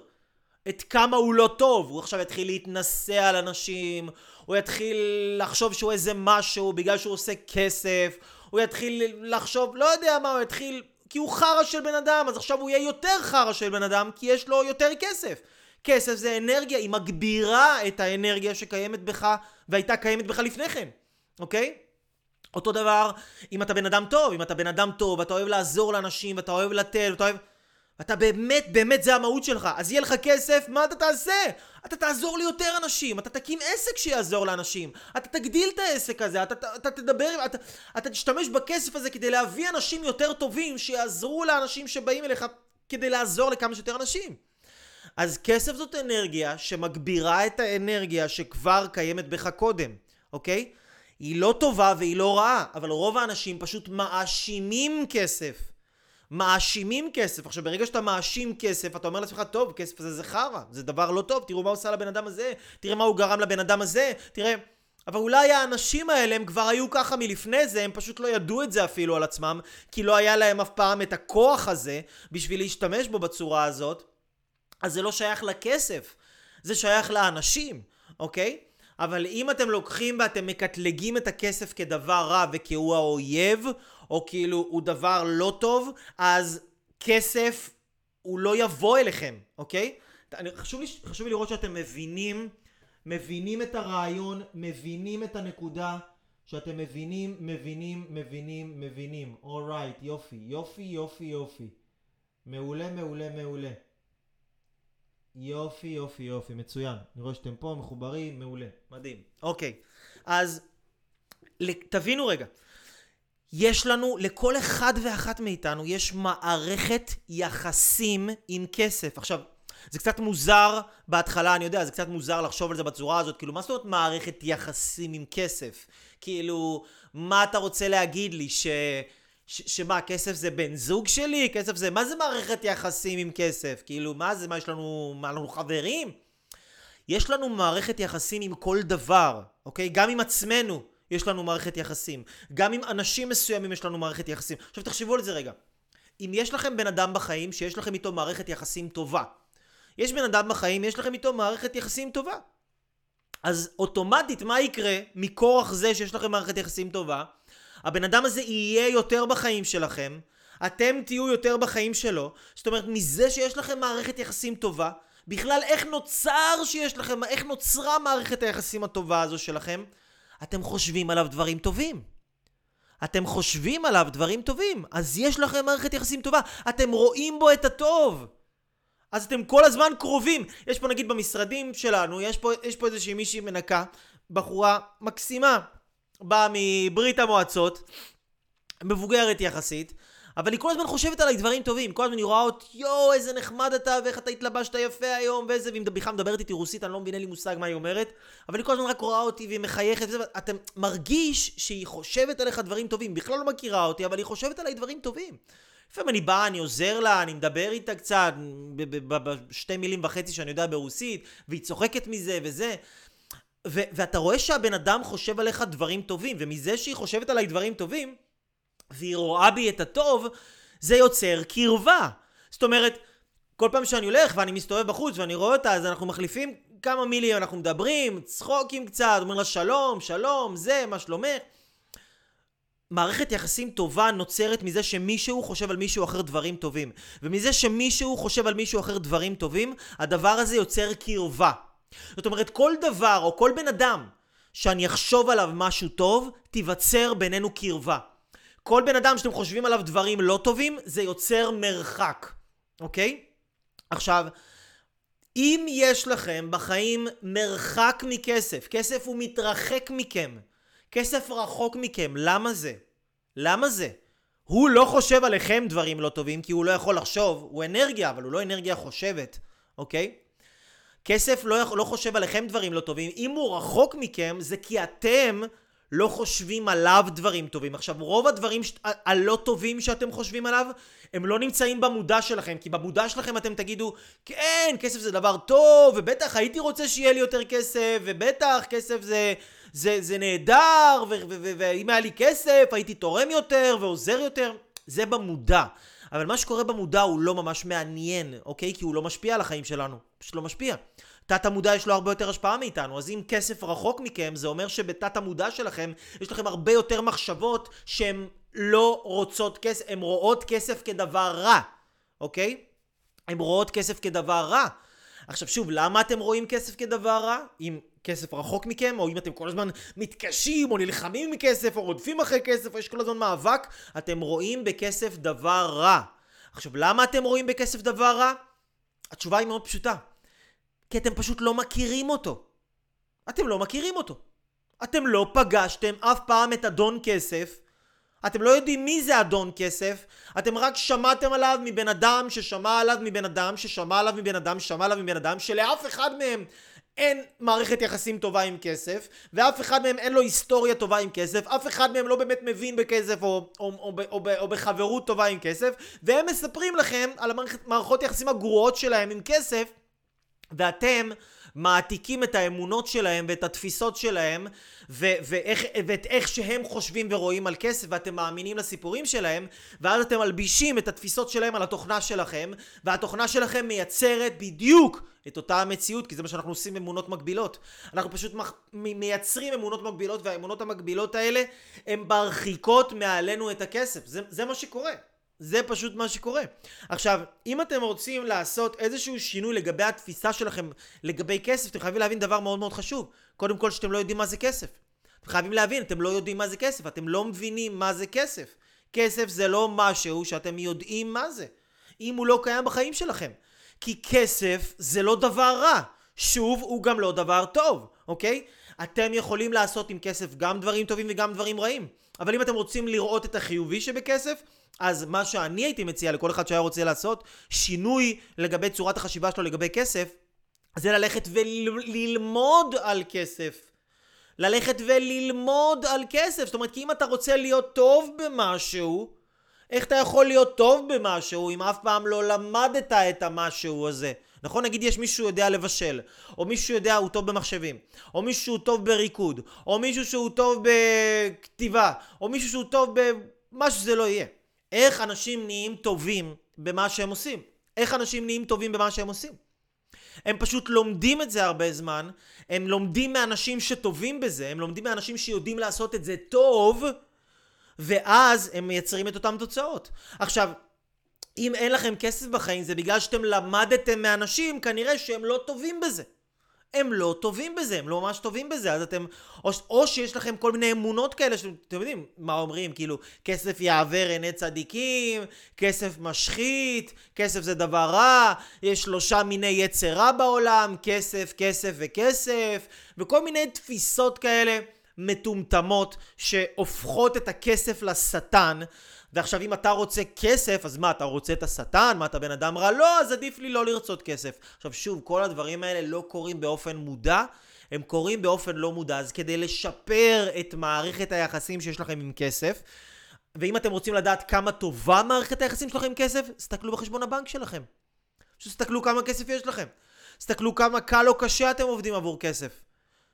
את כמה הוא לא טוב. הוא עכשיו יתחיל להתנשא על אנשים, הוא יתחיל לחשוב שהוא איזה משהו בגלל שהוא עושה כסף, הוא יתחיל לחשוב, לא יודע מה, הוא יתחיל... כי הוא חרא של בן אדם, אז עכשיו הוא יהיה יותר חרא של בן אדם, כי יש לו יותר כסף. כסף זה אנרגיה, היא מגבירה את האנרגיה שקיימת בך והייתה קיימת בך לפני כן, אוקיי? אותו דבר אם אתה בן אדם טוב, אם אתה בן אדם טוב, ואתה אוהב לעזור לאנשים, ואתה אוהב לתת, ואתה אוהב... אתה באמת, באמת זה המהות שלך. אז יהיה לך כסף, מה אתה תעשה? אתה תעזור ליותר אנשים, אתה תקים עסק שיעזור לאנשים, אתה תגדיל את העסק הזה, אתה, אתה, אתה תדבר, אתה, אתה תשתמש בכסף הזה כדי להביא אנשים יותר טובים שיעזרו לאנשים שבאים אליך כדי לעזור לכמה שיותר אנשים. אז כסף זאת אנרגיה שמגבירה את האנרגיה שכבר קיימת בך קודם, אוקיי? היא לא טובה והיא לא רעה, אבל רוב האנשים פשוט מאשימים כסף. מאשימים כסף. עכשיו, ברגע שאתה מאשים כסף, אתה אומר לעצמך, טוב, כסף הזה זה חרא, זה דבר לא טוב, תראו מה עושה לבן אדם הזה, תראה מה הוא גרם לבן אדם הזה, תראה... אבל אולי האנשים האלה הם כבר היו ככה מלפני זה, הם פשוט לא ידעו את זה אפילו על עצמם, כי לא היה להם אף פעם את הכוח הזה בשביל להשתמש בו בצורה הזאת, אז זה לא שייך לכסף, זה שייך לאנשים, אוקיי? אבל אם אתם לוקחים ואתם מקטלגים את הכסף כדבר רע וכי הוא האויב, או כאילו הוא דבר לא טוב, אז כסף הוא לא יבוא אליכם, אוקיי? אני, חשוב, לי, חשוב לי לראות שאתם מבינים, מבינים את הרעיון, מבינים את הנקודה, שאתם מבינים, מבינים, מבינים, מבינים. אורייט, right, יופי, יופי, יופי, יופי. מעולה, מעולה, מעולה. יופי, יופי, יופי, מצוין. אני רואה שאתם פה מחוברים, מעולה. מדהים. אוקיי, אז תבינו רגע. יש לנו, לכל אחד ואחת מאיתנו, יש מערכת יחסים עם כסף. עכשיו, זה קצת מוזר בהתחלה, אני יודע, זה קצת מוזר לחשוב על זה בצורה הזאת. כאילו, מה זאת אומרת מערכת יחסים עם כסף? כאילו, מה אתה רוצה להגיד לי? ש... ש... שמה, כסף זה בן זוג שלי? כסף זה... מה זה מערכת יחסים עם כסף? כאילו, מה זה? מה, יש לנו... מה, לנו חברים? יש לנו מערכת יחסים עם כל דבר, אוקיי? גם עם עצמנו. יש לנו מערכת יחסים. גם עם אנשים מסוימים יש לנו מערכת יחסים. עכשיו תחשבו על זה רגע. אם יש לכם בן אדם בחיים שיש לכם איתו מערכת יחסים טובה, יש בן אדם בחיים, יש לכם איתו מערכת יחסים טובה. אז אוטומטית מה יקרה מכורח זה שיש לכם מערכת יחסים טובה? הבן אדם הזה יהיה יותר בחיים שלכם, אתם תהיו יותר בחיים שלו, זאת אומרת מזה שיש לכם מערכת יחסים טובה, בכלל איך נוצר שיש לכם, איך נוצרה מערכת היחסים הטובה הזו שלכם? אתם חושבים עליו דברים טובים. אתם חושבים עליו דברים טובים, אז יש לכם מערכת יחסים טובה. אתם רואים בו את הטוב. אז אתם כל הזמן קרובים. יש פה נגיד במשרדים שלנו, יש פה, יש פה איזושהי מישהי מנקה, בחורה מקסימה, באה מברית המועצות, מבוגרת יחסית, אבל היא כל הזמן חושבת עליי דברים טובים, כל הזמן היא רואה אותי, יואו, איזה נחמד אתה, ואיך אתה התלבשת יפה היום, ואיזה, והיא בכלל מדברת איתי רוסית, אני לא מבין, אין לי מושג מה היא אומרת, אבל היא כל הזמן רק רואה אותי והיא מחייכת וזה, ואתה מרגיש שהיא חושבת עליך דברים טובים, בכלל לא מכירה אותי, אבל היא חושבת עליי דברים טובים. לפעמים אני בא, אני עוזר לה, אני מדבר איתה קצת, בשתי מילים וחצי שאני יודע ברוסית, והיא צוחקת מזה וזה. ואתה רואה שהבן אדם חושב עליך דברים טובים, ומזה שהיא חושבת עליי דברים טובים, והיא רואה בי את הטוב, זה יוצר קרבה. זאת אומרת, כל פעם שאני הולך ואני מסתובב בחוץ ואני רואה אותה, אז אנחנו מחליפים כמה מילים, אנחנו מדברים, צחוקים קצת, אומרים לה שלום, שלום, זה, מה שלומך. מערכת יחסים טובה נוצרת מזה שמישהו חושב על מישהו אחר דברים טובים. ומזה שמישהו חושב על מישהו אחר דברים טובים, הדבר הזה יוצר קרבה. זאת אומרת, כל דבר או כל בן אדם שאני אחשוב עליו משהו טוב, תיווצר בינינו קרבה. כל בן אדם שאתם חושבים עליו דברים לא טובים, זה יוצר מרחק, אוקיי? עכשיו, אם יש לכם בחיים מרחק מכסף, כסף הוא מתרחק מכם, כסף רחוק מכם, למה זה? למה זה? הוא לא חושב עליכם דברים לא טובים, כי הוא לא יכול לחשוב, הוא אנרגיה, אבל הוא לא אנרגיה חושבת, אוקיי? כסף לא, לא חושב עליכם דברים לא טובים, אם הוא רחוק מכם, זה כי אתם לא חושבים עליו דברים טובים. עכשיו, רוב הדברים ש... הלא טובים שאתם חושבים עליו, הם לא נמצאים במודע שלכם, כי במודע שלכם אתם תגידו, כן, כסף זה דבר טוב, ובטח הייתי רוצה שיהיה לי יותר כסף, ובטח כסף זה, זה, זה נהדר, ואם היה לי כסף הייתי תורם יותר ועוזר יותר. זה במודע. אבל מה שקורה במודע הוא לא ממש מעניין, אוקיי? כי הוא לא משפיע על החיים שלנו. פשוט לא משפיע. תת המודע יש לו הרבה יותר השפעה מאיתנו, אז אם כסף רחוק מכם, זה אומר שבתת המודע שלכם יש לכם הרבה יותר מחשבות שהן לא רוצות כסף, הן רואות כסף כדבר רע, אוקיי? הן רואות כסף כדבר רע. עכשיו שוב, למה אתם רואים כסף כדבר רע? אם כסף רחוק מכם, או אם אתם כל הזמן מתקשים, או נלחמים מכסף, או רודפים אחרי כסף, או יש כל הזמן מאבק, אתם רואים בכסף דבר רע. עכשיו, למה אתם רואים בכסף דבר רע? התשובה היא מאוד פשוטה. כי אתם פשוט לא מכירים אותו. אתם לא מכירים אותו. אתם לא פגשתם אף פעם את אדון כסף. אתם לא יודעים מי זה אדון כסף. אתם רק שמעתם עליו מבן אדם ששמע עליו מבן אדם ששמע עליו מבן אדם ששמע עליו מבן אדם שלאף אחד מהם אין מערכת יחסים טובה עם כסף, ואף אחד מהם אין לו היסטוריה טובה עם כסף, אף אחד מהם לא באמת מבין בכסף או, או, או, או, או, או בחברות טובה עם כסף, והם מספרים לכם על המערכות יחסים הגרועות שלהם עם כסף, ואתם מעתיקים את האמונות שלהם ואת התפיסות שלהם ו- ואיך, ואת איך שהם חושבים ורואים על כסף ואתם מאמינים לסיפורים שלהם ואז אתם מלבישים את התפיסות שלהם על התוכנה שלכם והתוכנה שלכם מייצרת בדיוק את אותה המציאות כי זה מה שאנחנו עושים אמונות מקבילות אנחנו פשוט מח- מייצרים אמונות מקבילות והאמונות המקבילות האלה הן מרחיקות מעלינו את הכסף. זה, זה מה שקורה זה פשוט מה שקורה. עכשיו, אם אתם רוצים לעשות איזשהו שינוי לגבי התפיסה שלכם לגבי כסף, אתם חייבים להבין דבר מאוד מאוד חשוב. קודם כל שאתם לא יודעים מה זה כסף. אתם חייבים להבין, אתם לא יודעים מה זה כסף, אתם לא מבינים מה זה כסף. כסף זה לא משהו שאתם יודעים מה זה. אם הוא לא קיים בחיים שלכם. כי כסף זה לא דבר רע. שוב, הוא גם לא דבר טוב, אוקיי? אתם יכולים לעשות עם כסף גם דברים טובים וגם דברים רעים. אבל אם אתם רוצים לראות את החיובי שבכסף, אז מה שאני הייתי מציע לכל אחד שהיה רוצה לעשות, שינוי לגבי צורת החשיבה שלו לגבי כסף, זה ללכת וללמוד על כסף. ללכת וללמוד על כסף. זאת אומרת, כי אם אתה רוצה להיות טוב במשהו, איך אתה יכול להיות טוב במשהו אם אף פעם לא למדת את המשהו הזה? נכון? נגיד יש מישהו שיודע לבשל, או מישהו שיודע הוא טוב במחשבים, או מישהו שהוא טוב בריקוד, או מישהו שהוא טוב בכתיבה, או מישהו שהוא טוב במה שזה לא יהיה. איך אנשים נהיים טובים במה שהם עושים? איך אנשים נהיים טובים במה שהם עושים? הם פשוט לומדים את זה הרבה זמן, הם לומדים מאנשים שטובים בזה, הם לומדים מאנשים שיודעים לעשות את זה טוב, ואז הם מייצרים את אותן תוצאות. עכשיו, אם אין לכם כסף בחיים זה בגלל שאתם למדתם מאנשים כנראה שהם לא טובים בזה. הם לא טובים בזה, הם לא ממש טובים בזה, אז אתם, או, או שיש לכם כל מיני אמונות כאלה שאתם יודעים מה אומרים, כאילו, כסף יעבר עיני צדיקים, כסף משחית, כסף זה דבר רע, יש שלושה מיני יצר רע בעולם, כסף, כסף וכסף, וכל מיני תפיסות כאלה. מטומטמות שהופכות את הכסף לשטן ועכשיו אם אתה רוצה כסף אז מה אתה רוצה את השטן? מה אתה בן אדם רע? לא אז עדיף לי לא לרצות כסף עכשיו שוב כל הדברים האלה לא קורים באופן מודע הם קורים באופן לא מודע אז כדי לשפר את מערכת היחסים שיש לכם עם כסף ואם אתם רוצים לדעת כמה טובה מערכת היחסים שלכם עם כסף, תסתכלו בחשבון הבנק שלכם. תסתכלו כמה כסף יש לכם. תסתכלו כמה קל או קשה אתם עובדים עבור כסף.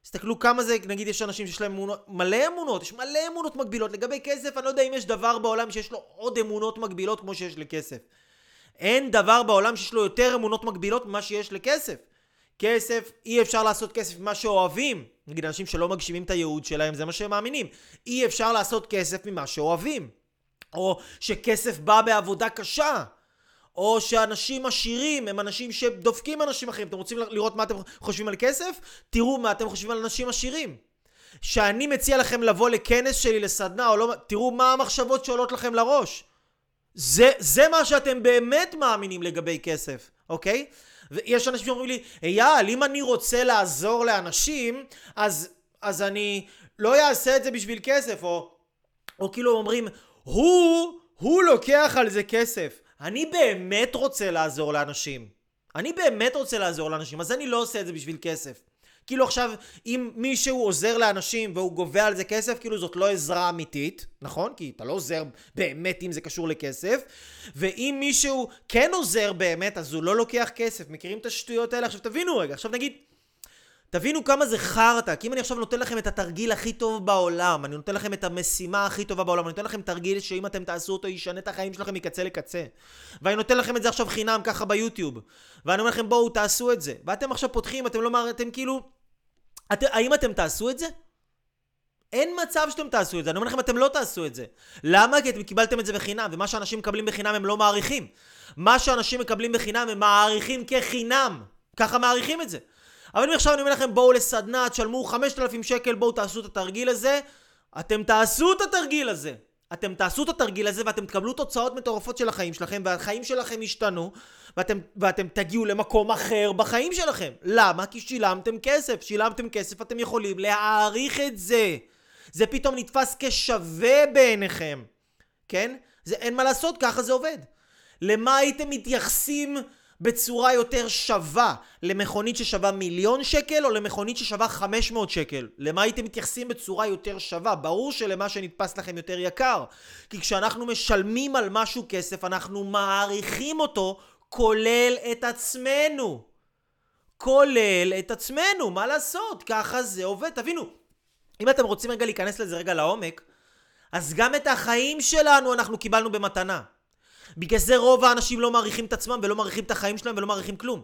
תסתכלו כמה זה, נגיד יש אנשים שיש להם אמונות, מלא אמונות, יש מלא אמונות מקבילות. לגבי כסף, אני לא יודע אם יש דבר בעולם שיש לו עוד אמונות מקבילות כמו שיש לכסף. אין דבר בעולם שיש לו יותר אמונות מקבילות ממה שיש לכסף. כסף, אי אפשר לעשות כסף ממה שאוהבים. נגיד אנשים שלא מגשימים את הייעוד שלהם, זה מה שהם מאמינים. אי אפשר לעשות כסף ממה שאוהבים. או שכסף בא בעבודה קשה. או שאנשים עשירים הם אנשים שדופקים אנשים אחרים. אתם רוצים לראות מה אתם חושבים על כסף? תראו מה אתם חושבים על אנשים עשירים. שאני מציע לכם לבוא לכנס שלי, לסדנה, או לא... תראו מה המחשבות שעולות לכם לראש. זה, זה מה שאתם באמת מאמינים לגבי כסף, אוקיי? ויש אנשים שאומרים לי, אייל, אם אני רוצה לעזור לאנשים, אז, אז אני לא אעשה את זה בשביל כסף, או, או כאילו אומרים, הוא, הוא לוקח על זה כסף. אני באמת רוצה לעזור לאנשים. אני באמת רוצה לעזור לאנשים, אז אני לא עושה את זה בשביל כסף. כאילו עכשיו, אם מישהו עוזר לאנשים והוא גובה על זה כסף, כאילו זאת לא עזרה אמיתית, נכון? כי אתה לא עוזר באמת אם זה קשור לכסף. ואם מישהו כן עוזר באמת, אז הוא לא לוקח כסף. מכירים את השטויות האלה? עכשיו תבינו רגע, עכשיו נגיד... תבינו כמה זה חרטא, כי אם אני עכשיו נותן לכם את התרגיל הכי טוב בעולם, אני נותן לכם את המשימה הכי טובה בעולם, אני נותן לכם תרגיל שאם אתם תעשו אותו ישנה את החיים שלכם מקצה לקצה. ואני נותן לכם את זה עכשיו חינם ככה ביוטיוב. ואני אומר לכם בואו תעשו את זה. ואתם עכשיו פותחים, אתם לא, אתם כאילו... את, האם אתם תעשו את זה? אין מצב שאתם תעשו את זה, אני אומר לכם אתם לא תעשו את זה. למה? כי אתם קיבלתם את זה בחינם, ומה שאנשים מקבלים בחינם הם לא מעריכים. מה שאנשים מקבלים בחינם הם מעריכים כחינם. ככה מעריכים את זה. אבל אם עכשיו אני אומר לכם בואו לסדנה, תשלמו 5,000 שקל, בואו תעשו את התרגיל הזה, אתם תעשו את התרגיל הזה. אתם תעשו את התרגיל הזה ואתם תקבלו תוצאות מטורפות של החיים שלכם והחיים שלכם ישתנו ואתם, ואתם תגיעו למקום אחר בחיים שלכם. למה? כי שילמתם כסף. שילמתם כסף, אתם יכולים להעריך את זה. זה פתאום נתפס כשווה בעיניכם. כן? זה אין מה לעשות, ככה זה עובד. למה הייתם מתייחסים בצורה יותר שווה למכונית ששווה מיליון שקל או למכונית ששווה 500 שקל? למה הייתם מתייחסים בצורה יותר שווה? ברור שלמה שנתפס לכם יותר יקר. כי כשאנחנו משלמים על משהו כסף, אנחנו מעריכים אותו כולל את עצמנו. כולל את עצמנו, מה לעשות? ככה זה עובד. תבינו, אם אתם רוצים רגע להיכנס לזה רגע לעומק, אז גם את החיים שלנו אנחנו קיבלנו במתנה. בגלל זה רוב האנשים לא מעריכים את עצמם ולא מעריכים את החיים שלהם ולא מעריכים כלום.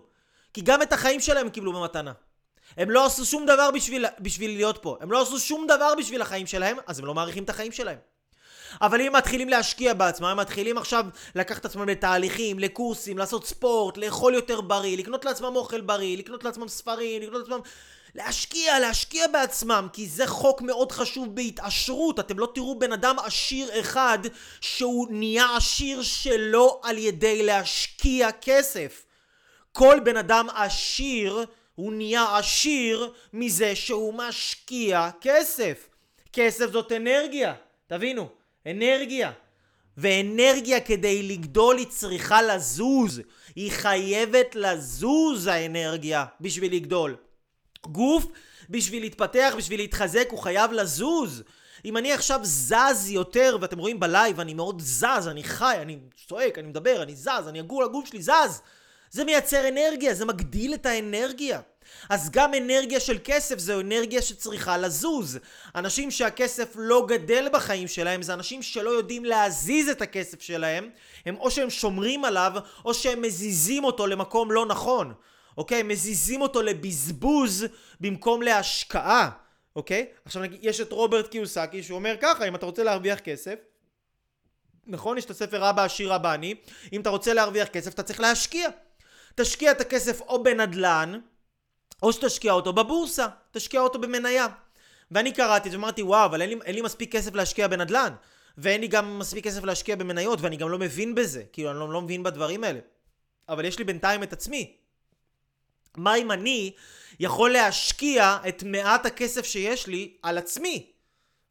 כי גם את החיים שלהם קיבלו במתנה. הם לא עשו שום דבר בשביל, בשביל להיות פה. הם לא עשו שום דבר בשביל החיים שלהם, אז הם לא מעריכים את החיים שלהם. אבל אם הם מתחילים להשקיע בעצמם, הם מתחילים עכשיו לקחת את עצמם לתהליכים, לקורסים, לעשות ספורט, לאכול יותר בריא, לקנות לעצמם אוכל בריא, לקנות לעצמם ספרים, לקנות לעצמם... להשקיע, להשקיע בעצמם, כי זה חוק מאוד חשוב בהתעשרות. אתם לא תראו בן אדם עשיר אחד שהוא נהיה עשיר שלא על ידי להשקיע כסף. כל בן אדם עשיר הוא נהיה עשיר מזה שהוא משקיע כסף. כסף זאת אנרגיה, תבינו, אנרגיה. ואנרגיה כדי לגדול היא צריכה לזוז. היא חייבת לזוז האנרגיה בשביל לגדול. גוף בשביל להתפתח, בשביל להתחזק, הוא חייב לזוז. אם אני עכשיו זז יותר, ואתם רואים בלייב, אני מאוד זז, אני חי, אני צועק, אני מדבר, אני זז, אני אגור, הגוף שלי זז. זה מייצר אנרגיה, זה מגדיל את האנרגיה. אז גם אנרגיה של כסף זו אנרגיה שצריכה לזוז. אנשים שהכסף לא גדל בחיים שלהם זה אנשים שלא יודעים להזיז את הכסף שלהם. הם או שהם שומרים עליו או שהם מזיזים אותו למקום לא נכון. אוקיי? מזיזים אותו לבזבוז במקום להשקעה. אוקיי? עכשיו נגיד, יש את רוברט קיוסקי שהוא ככה, אם אתה רוצה להרוויח כסף, נכון? יש את הספר אבא עשיר אבא עני, אם אתה רוצה להרוויח כסף אתה צריך להשקיע. תשקיע את הכסף או בנדלן, או שתשקיע אותו בבורסה, תשקיע אותו במניה. ואני קראתי את זה ואמרתי וואו אבל אין לי, אין לי מספיק כסף להשקיע בנדלן ואין לי גם מספיק כסף להשקיע במניות ואני גם לא מבין בזה כאילו אני לא, לא מבין בדברים האלה אבל יש לי בינתיים את עצמי מה אם אני יכול להשקיע את מעט הכסף שיש לי על עצמי?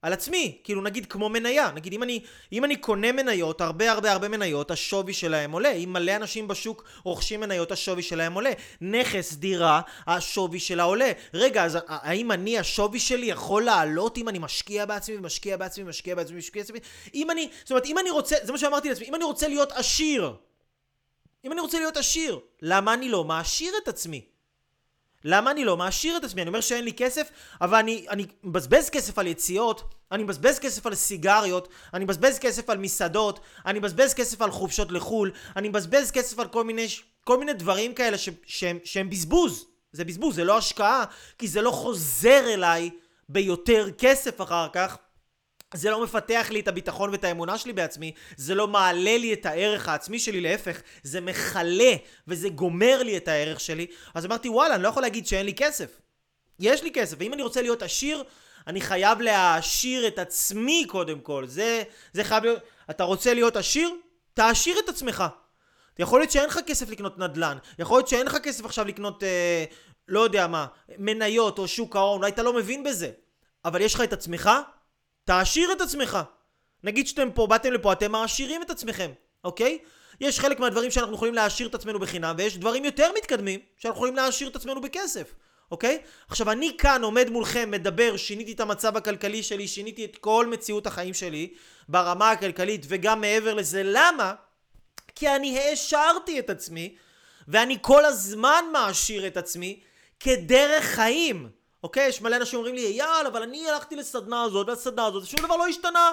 על עצמי, כאילו נגיד כמו מניה, נגיד אם אני, אם אני קונה מניות, הרבה הרבה הרבה מניות, השווי שלהם עולה, אם מלא אנשים בשוק רוכשים מניות, השווי שלהם עולה, נכס, דירה, השווי שלה עולה, רגע, אז האם אני, השווי שלי יכול לעלות אם אני משקיע בעצמי ומשקיע בעצמי ומשקיע בעצמי ומשקיע בעצמי, אם אני, זאת אומרת, אם אני רוצה, זה מה שאמרתי לעצמי, אם אני רוצה להיות עשיר, אם אני רוצה להיות עשיר, למה אני לא מעשיר את עצמי? למה אני לא מעשיר את עצמי? אני אומר שאין לי כסף, אבל אני, אני מבזבז כסף על יציאות, אני מבזבז כסף על סיגריות, אני מבזבז כסף על מסעדות, אני מבזבז כסף על חופשות לחו"ל, אני מבזבז כסף על כל מיני, כל מיני דברים כאלה ש, שהם, שהם בזבוז. זה בזבוז, זה לא השקעה, כי זה לא חוזר אליי ביותר כסף אחר כך. זה לא מפתח לי את הביטחון ואת האמונה שלי בעצמי, זה לא מעלה לי את הערך העצמי שלי, להפך, זה מכלה וזה גומר לי את הערך שלי. אז אמרתי, וואלה, אני לא יכול להגיד שאין לי כסף. יש לי כסף, ואם אני רוצה להיות עשיר, אני חייב להעשיר את עצמי קודם כל. זה, זה חייב להיות... אתה רוצה להיות עשיר? תעשיר את עצמך. יכול להיות שאין לך כסף לקנות נדל"ן, יכול להיות שאין לך כסף עכשיו לקנות, אה, לא יודע מה, מניות או שוק ההון, אולי אתה לא מבין בזה. אבל יש לך את עצמך, תעשיר את עצמך. נגיד שאתם פה, באתם לפה, אתם מעשירים את עצמכם, אוקיי? יש חלק מהדברים שאנחנו יכולים להעשיר את עצמנו בחינם, ויש דברים יותר מתקדמים שאנחנו יכולים להעשיר את עצמנו בכסף, אוקיי? עכשיו, אני כאן עומד מולכם, מדבר, שיניתי את המצב הכלכלי שלי, שיניתי את כל מציאות החיים שלי ברמה הכלכלית וגם מעבר לזה. למה? כי אני העשרתי את עצמי, ואני כל הזמן מעשיר את עצמי כדרך חיים. אוקיי? יש מלא אנשים אומרים לי, אייל, אבל אני הלכתי לסדנה הזאת והסדנה הזאת, ושום דבר לא השתנה.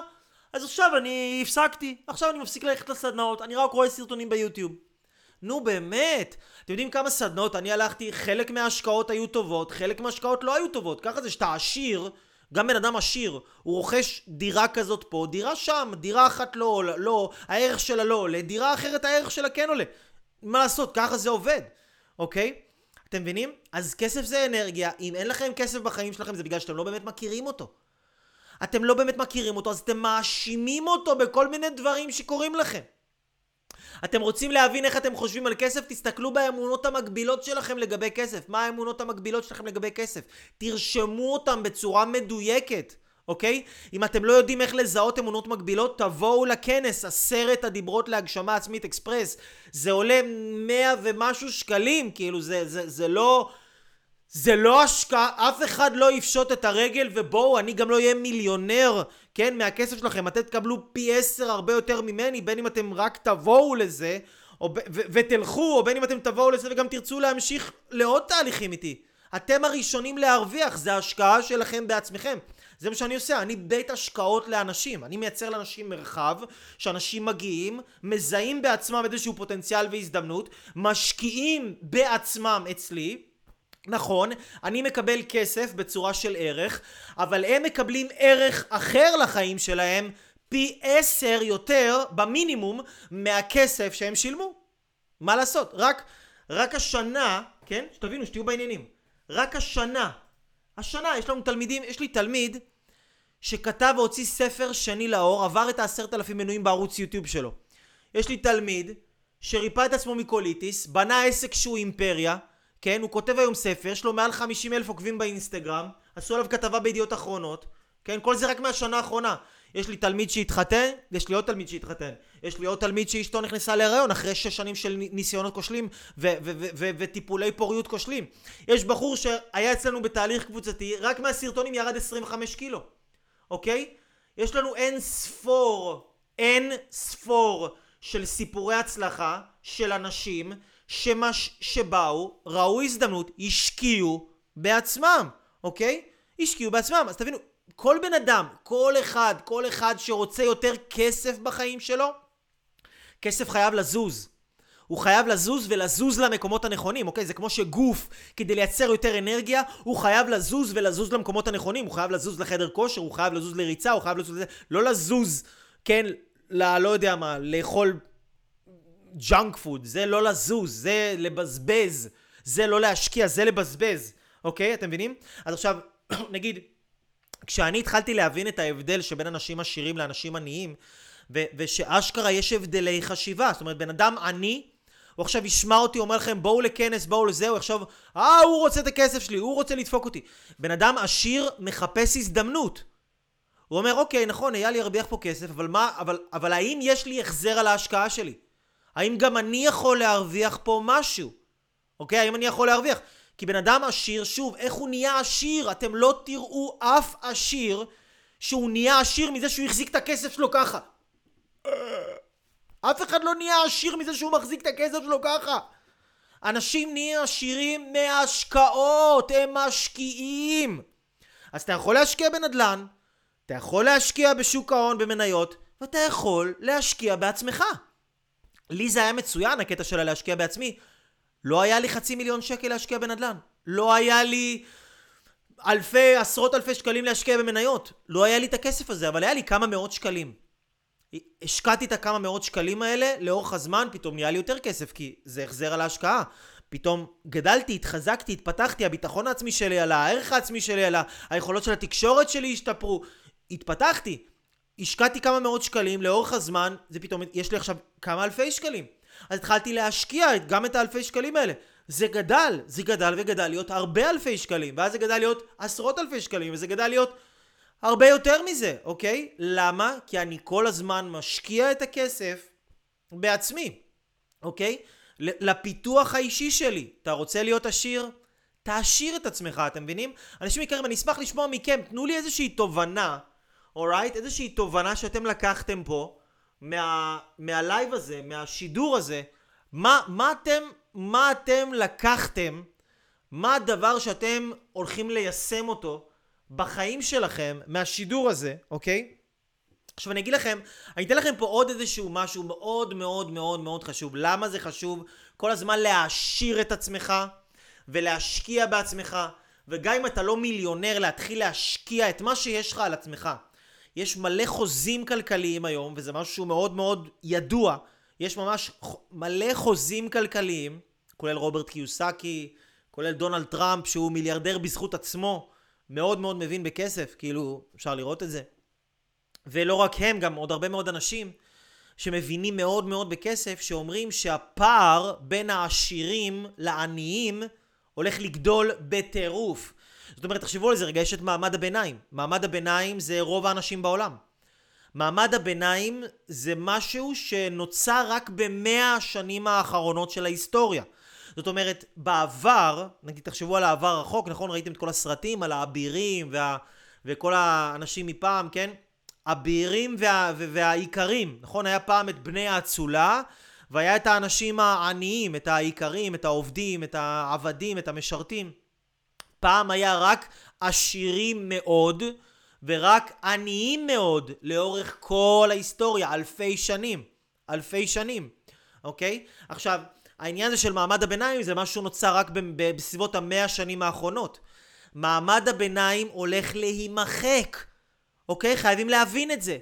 אז עכשיו אני הפסקתי, עכשיו אני מפסיק ללכת לסדנאות, אני רק רואה סרטונים ביוטיוב. נו באמת, אתם יודעים כמה סדנות אני הלכתי, חלק מההשקעות היו טובות, חלק מההשקעות לא היו טובות. ככה זה שאתה עשיר, גם בן אדם עשיר, הוא רוכש דירה כזאת פה, דירה שם, דירה אחת לא לא, הערך שלה לא עולה, דירה אחרת הערך שלה כן עולה. מה לעשות, ככה זה עובד, אוקיי? אתם מבינים? אז כסף זה אנרגיה, אם אין לכם כסף בחיים שלכם זה בגלל שאתם לא באמת מכירים אותו. אתם לא באמת מכירים אותו, אז אתם מאשימים אותו בכל מיני דברים שקורים לכם. אתם רוצים להבין איך אתם חושבים על כסף? תסתכלו באמונות המקבילות שלכם לגבי כסף. מה האמונות המקבילות שלכם לגבי כסף? תרשמו אותם בצורה מדויקת. אוקיי? אם אתם לא יודעים איך לזהות אמונות מקבילות, תבואו לכנס, עשרת הדיברות להגשמה עצמית אקספרס. זה עולה מאה ומשהו שקלים, כאילו זה, זה, זה לא... זה לא השקעה, אף אחד לא יפשוט את הרגל ובואו, אני גם לא אהיה מיליונר, כן, מהכסף שלכם. אתם תקבלו פי עשר הרבה יותר ממני, בין אם אתם רק תבואו לזה, או, ו- ותלכו, או בין אם אתם תבואו לזה וגם תרצו להמשיך לעוד תהליכים איתי. אתם הראשונים להרוויח, זה ההשקעה שלכם בעצמכם. זה מה שאני עושה, אני בית השקעות לאנשים. אני מייצר לאנשים מרחב, שאנשים מגיעים, מזהים בעצמם איזשהו פוטנציאל והזדמנות, משקיעים בעצמם אצלי, נכון, אני מקבל כסף בצורה של ערך, אבל הם מקבלים ערך אחר לחיים שלהם פי עשר יותר במינימום מהכסף שהם שילמו. מה לעשות? רק, רק השנה, כן? שתבינו, שתהיו בעניינים. רק השנה, השנה יש לנו תלמידים, יש לי תלמיד שכתב והוציא ספר שני לאור, עבר את העשרת אלפים מנויים בערוץ יוטיוב שלו. יש לי תלמיד שריפא את עצמו מקוליטיס, בנה עסק שהוא אימפריה, כן? הוא כותב היום ספר, יש לו מעל 50 אלף עוקבים באינסטגרם, עשו עליו כתבה בידיעות אחרונות, כן? כל זה רק מהשנה האחרונה. יש לי תלמיד שהתחתן, יש לי עוד תלמיד שהתחתן. יש לי עוד תלמיד שאשתו נכנסה להיריון אחרי שש שנים של ניסיונות כושלים וטיפולי פוריות כושלים. יש בחור שהיה אצלנו בתהליך קבוצתי, רק מהסרטונים ירד 25 קילו. אוקיי? יש לנו אין ספור, אין ספור של סיפורי הצלחה של אנשים שמש, שבאו, ראו הזדמנות, השקיעו בעצמם, אוקיי? השקיעו בעצמם. אז תבינו, כל בן אדם, כל אחד, כל אחד שרוצה יותר כסף בחיים שלו, כסף חייב לזוז. הוא חייב לזוז ולזוז למקומות הנכונים, אוקיי? זה כמו שגוף, כדי לייצר יותר אנרגיה, הוא חייב לזוז ולזוז למקומות הנכונים. הוא חייב לזוז לחדר כושר, הוא חייב לזוז לריצה, הוא חייב לזוז לזה. לא לזוז, כן, ל... לא יודע מה, לאכול junk food. זה לא לזוז, זה לבזבז. זה לא להשקיע, זה לבזבז. אוקיי? אתם מבינים? אז עכשיו, נגיד, כשאני התחלתי להבין את ההבדל שבין אנשים עשירים לאנשים עניים, ו- ושאשכרה יש הבדלי חשיבה, זאת אומרת, בן אדם עני, הוא עכשיו ישמע אותי, אומר לכם, בואו לכנס, בואו לזה, הוא יחשוב, אה, הוא רוצה את הכסף שלי, הוא רוצה לדפוק אותי. בן אדם עשיר מחפש הזדמנות. הוא אומר, אוקיי, נכון, אייל ירוויח פה כסף, אבל מה, אבל, אבל האם יש לי החזר על ההשקעה שלי? האם גם אני יכול להרוויח פה משהו? אוקיי? האם אני יכול להרוויח? כי בן אדם עשיר, שוב, איך הוא נהיה עשיר? אתם לא תראו אף עשיר שהוא נהיה עשיר מזה שהוא החזיק את הכסף שלו ככה. אף אחד לא נהיה עשיר מזה שהוא מחזיק את הכסף שלו ככה. אנשים נהיים עשירים מהשקעות, הם משקיעים. אז אתה יכול להשקיע בנדל"ן, אתה יכול להשקיע בשוק ההון במניות, ואתה יכול להשקיע בעצמך. לי זה היה מצוין, הקטע של להשקיע בעצמי. לא היה לי חצי מיליון שקל להשקיע בנדל"ן. לא היה לי אלפי, עשרות אלפי שקלים להשקיע במניות. לא היה לי את הכסף הזה, אבל היה לי כמה מאות שקלים. השקעתי את הכמה מאות שקלים האלה, לאורך הזמן פתאום נהיה לי יותר כסף, כי זה החזר על ההשקעה. פתאום גדלתי, התחזקתי, התפתחתי, הביטחון העצמי שלי עלה, הערך העצמי שלי עלה, היכולות של התקשורת שלי השתפרו. התפתחתי. השקעתי כמה מאות שקלים, לאורך הזמן, זה פתאום, יש לי עכשיו כמה אלפי שקלים. אז התחלתי להשקיע גם את האלפי שקלים האלה. זה גדל, זה גדל וגדל להיות הרבה אלפי שקלים, ואז זה גדל להיות עשרות אלפי שקלים, וזה גדל להיות הרבה יותר מזה, אוקיי? למה? כי אני כל הזמן משקיע את הכסף בעצמי, אוקיי? לפיתוח האישי שלי. אתה רוצה להיות עשיר? תעשיר את עצמך, אתם מבינים? אנשים יקרים, אני אשמח לשמוע מכם, תנו לי איזושהי תובנה, אורייט? איזושהי תובנה שאתם לקחתם פה מה, מהלייב הזה, מהשידור הזה, מה, מה אתם, מה אתם לקחתם, מה הדבר שאתם הולכים ליישם אותו בחיים שלכם מהשידור הזה, אוקיי? עכשיו אני אגיד לכם, אני אתן לכם פה עוד איזשהו משהו מאוד מאוד מאוד מאוד חשוב. למה זה חשוב כל הזמן להעשיר את עצמך ולהשקיע בעצמך, וגם אם אתה לא מיליונר, להתחיל להשקיע את מה שיש לך על עצמך. יש מלא חוזים כלכליים היום, וזה משהו שהוא מאוד מאוד ידוע. יש ממש מלא חוזים כלכליים, כולל רוברט קיוסקי, כולל דונלד טראמפ, שהוא מיליארדר בזכות עצמו, מאוד מאוד מבין בכסף, כאילו, אפשר לראות את זה. ולא רק הם, גם עוד הרבה מאוד אנשים שמבינים מאוד מאוד בכסף, שאומרים שהפער בין העשירים לעניים הולך לגדול בטירוף. זאת אומרת, תחשבו על זה רגע, יש את מעמד הביניים. מעמד הביניים זה רוב האנשים בעולם. מעמד הביניים זה משהו שנוצר רק במאה השנים האחרונות של ההיסטוריה. זאת אומרת, בעבר, נגיד תחשבו על העבר הרחוק, נכון? ראיתם את כל הסרטים על האבירים וה, וכל האנשים מפעם, כן? הבירים וה, והאיכרים, נכון? היה פעם את בני האצולה, והיה את האנשים העניים, את האיכרים, את העובדים, את העבדים, את המשרתים. פעם היה רק עשירים מאוד ורק עניים מאוד לאורך כל ההיסטוריה, אלפי שנים. אלפי שנים, אוקיי? עכשיו, העניין הזה של מעמד הביניים זה משהו נוצר רק בסביבות המאה השנים האחרונות. מעמד הביניים הולך להימחק, אוקיי? חייבים להבין את זה.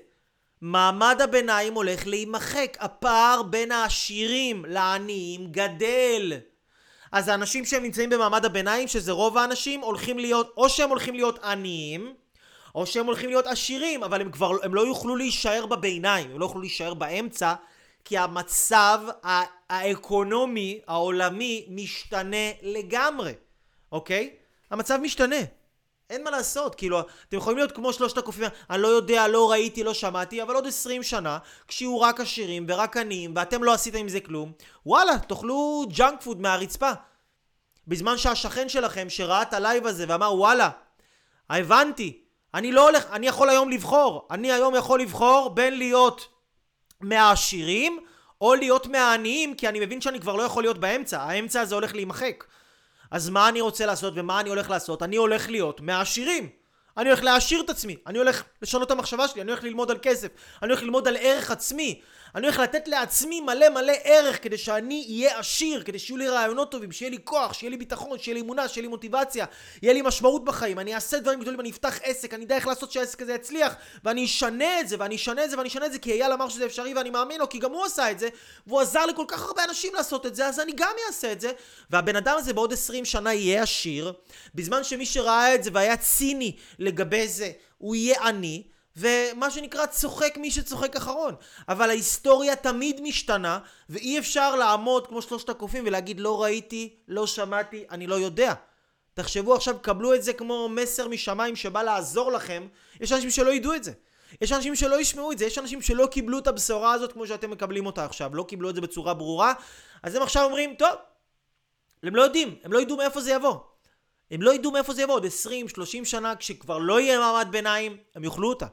מעמד הביניים הולך להימחק. הפער בין העשירים לעניים גדל. אז האנשים שהם נמצאים במעמד הביניים, שזה רוב האנשים, הולכים להיות, או שהם הולכים להיות עניים, או שהם הולכים להיות עשירים, אבל הם כבר, הם לא יוכלו להישאר בביניים, הם לא יוכלו להישאר באמצע, כי המצב האקונומי העולמי משתנה לגמרי, אוקיי? המצב משתנה. אין מה לעשות, כאילו, אתם יכולים להיות כמו שלושת הקופים, אני לא יודע, לא ראיתי, לא שמעתי, אבל עוד עשרים שנה, כשיהיו רק עשירים ורק עניים, ואתם לא עשיתם עם זה כלום, וואלה, תאכלו ג'אנק פוד מהרצפה. בזמן שהשכן שלכם, שראה את הלייב הזה ואמר, וואלה, הבנתי, אני לא הולך, אני יכול היום לבחור, אני היום יכול לבחור בין להיות מהעשירים, או להיות מהעניים, כי אני מבין שאני כבר לא יכול להיות באמצע, האמצע הזה הולך להימחק. אז מה אני רוצה לעשות ומה אני הולך לעשות? אני הולך להיות מהעשירים. אני הולך להעשיר את עצמי, אני הולך לשנות את המחשבה שלי, אני הולך ללמוד על כסף, אני הולך ללמוד על ערך עצמי, אני הולך לתת לעצמי מלא מלא ערך כדי שאני אהיה עשיר, כדי שיהיו לי רעיונות טובים, שיהיה לי כוח, שיהיה לי ביטחון, שיהיה לי אמונה, שיהיה לי מוטיבציה, יהיה לי משמעות בחיים, אני אעשה דברים גדולים, אני אפתח עסק, אני אדע איך לעשות שהעסק הזה יצליח, ואני אשנה את זה, ואני אשנה את זה, ואני אשנה את זה, כי אייל אמר שזה אפשרי ואני מאמין לו, כי גם הוא עשה את זה, והוא עזר לכל כך הרבה אנשים לעשות את זה, אז אני גם אעשה את זה, והבן אדם הזה בעוד 20 שנה יהיה עשיר, בזמן שמי שראה את זה והיה ציני לגבי זה, הוא יהיה עני, ומה שנקרא צוחק מי שצוחק אחרון. אבל ההיסטוריה תמיד משתנה, ואי אפשר לעמוד כמו שלושת הקופים ולהגיד לא ראיתי, לא שמעתי, אני לא יודע. תחשבו עכשיו, קבלו את זה כמו מסר משמיים שבא לעזור לכם. יש אנשים שלא ידעו את זה. יש אנשים שלא ישמעו את זה, יש אנשים שלא קיבלו את הבשורה הזאת כמו שאתם מקבלים אותה עכשיו, לא קיבלו את זה בצורה ברורה, אז הם עכשיו אומרים, טוב, הם לא יודעים, הם לא ידעו מאיפה זה יבוא. הם לא ידעו מאיפה זה יבוא עוד 20, 30 שנה, כשכבר לא יהיה מעמד ביניים, הם יאכלו אותה.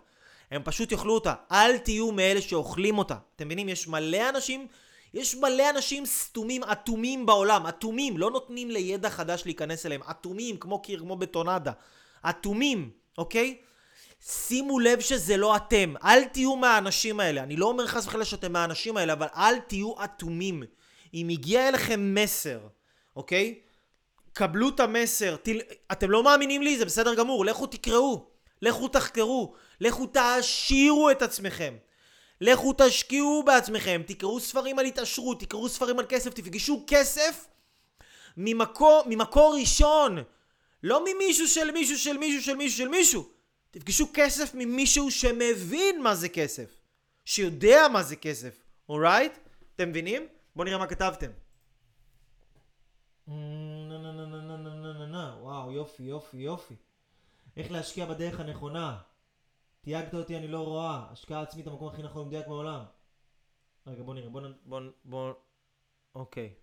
הם פשוט יאכלו אותה. אל תהיו מאלה שאוכלים אותה. אתם מבינים? יש מלא אנשים, יש מלא אנשים סתומים, אטומים בעולם. אטומים, לא נותנים לידע חדש להיכנס אליהם. אטומים, כמו קיר, כמו בטונדה. אטומים, אוקיי? שימו לב שזה לא אתם. אל תהיו מהאנשים האלה. אני לא אומר חס וחלילה שאתם מהאנשים האלה, אבל אל תהיו אטומים. אם הגיע אליכם מסר, אוקיי? קבלו את המסר. תל... אתם לא מאמינים לי? זה בסדר גמור. לכו תקראו. לכו תחקרו. לכו תעשירו את עצמכם. לכו תשקיעו בעצמכם. תקראו ספרים על התעשרות. תקראו ספרים על כסף. תפגשו כסף ממקור, ממקור ראשון. לא ממישהו של מישהו של מישהו של מישהו של מישהו. תפגשו כסף ממישהו שמבין מה זה כסף. שיודע מה זה כסף. אורייט? אתם מבינים? בואו נראה מה כתבתם. וואו, יופי, יופי, יופי. איך להשקיע בדרך הנכונה. תייגת אותי, אני לא רואה. השקעה עצמית, המקום הכי נכון ומדויק בעולם. רגע, בוא נראה, בוא נ... בוא... בוא... אוקיי.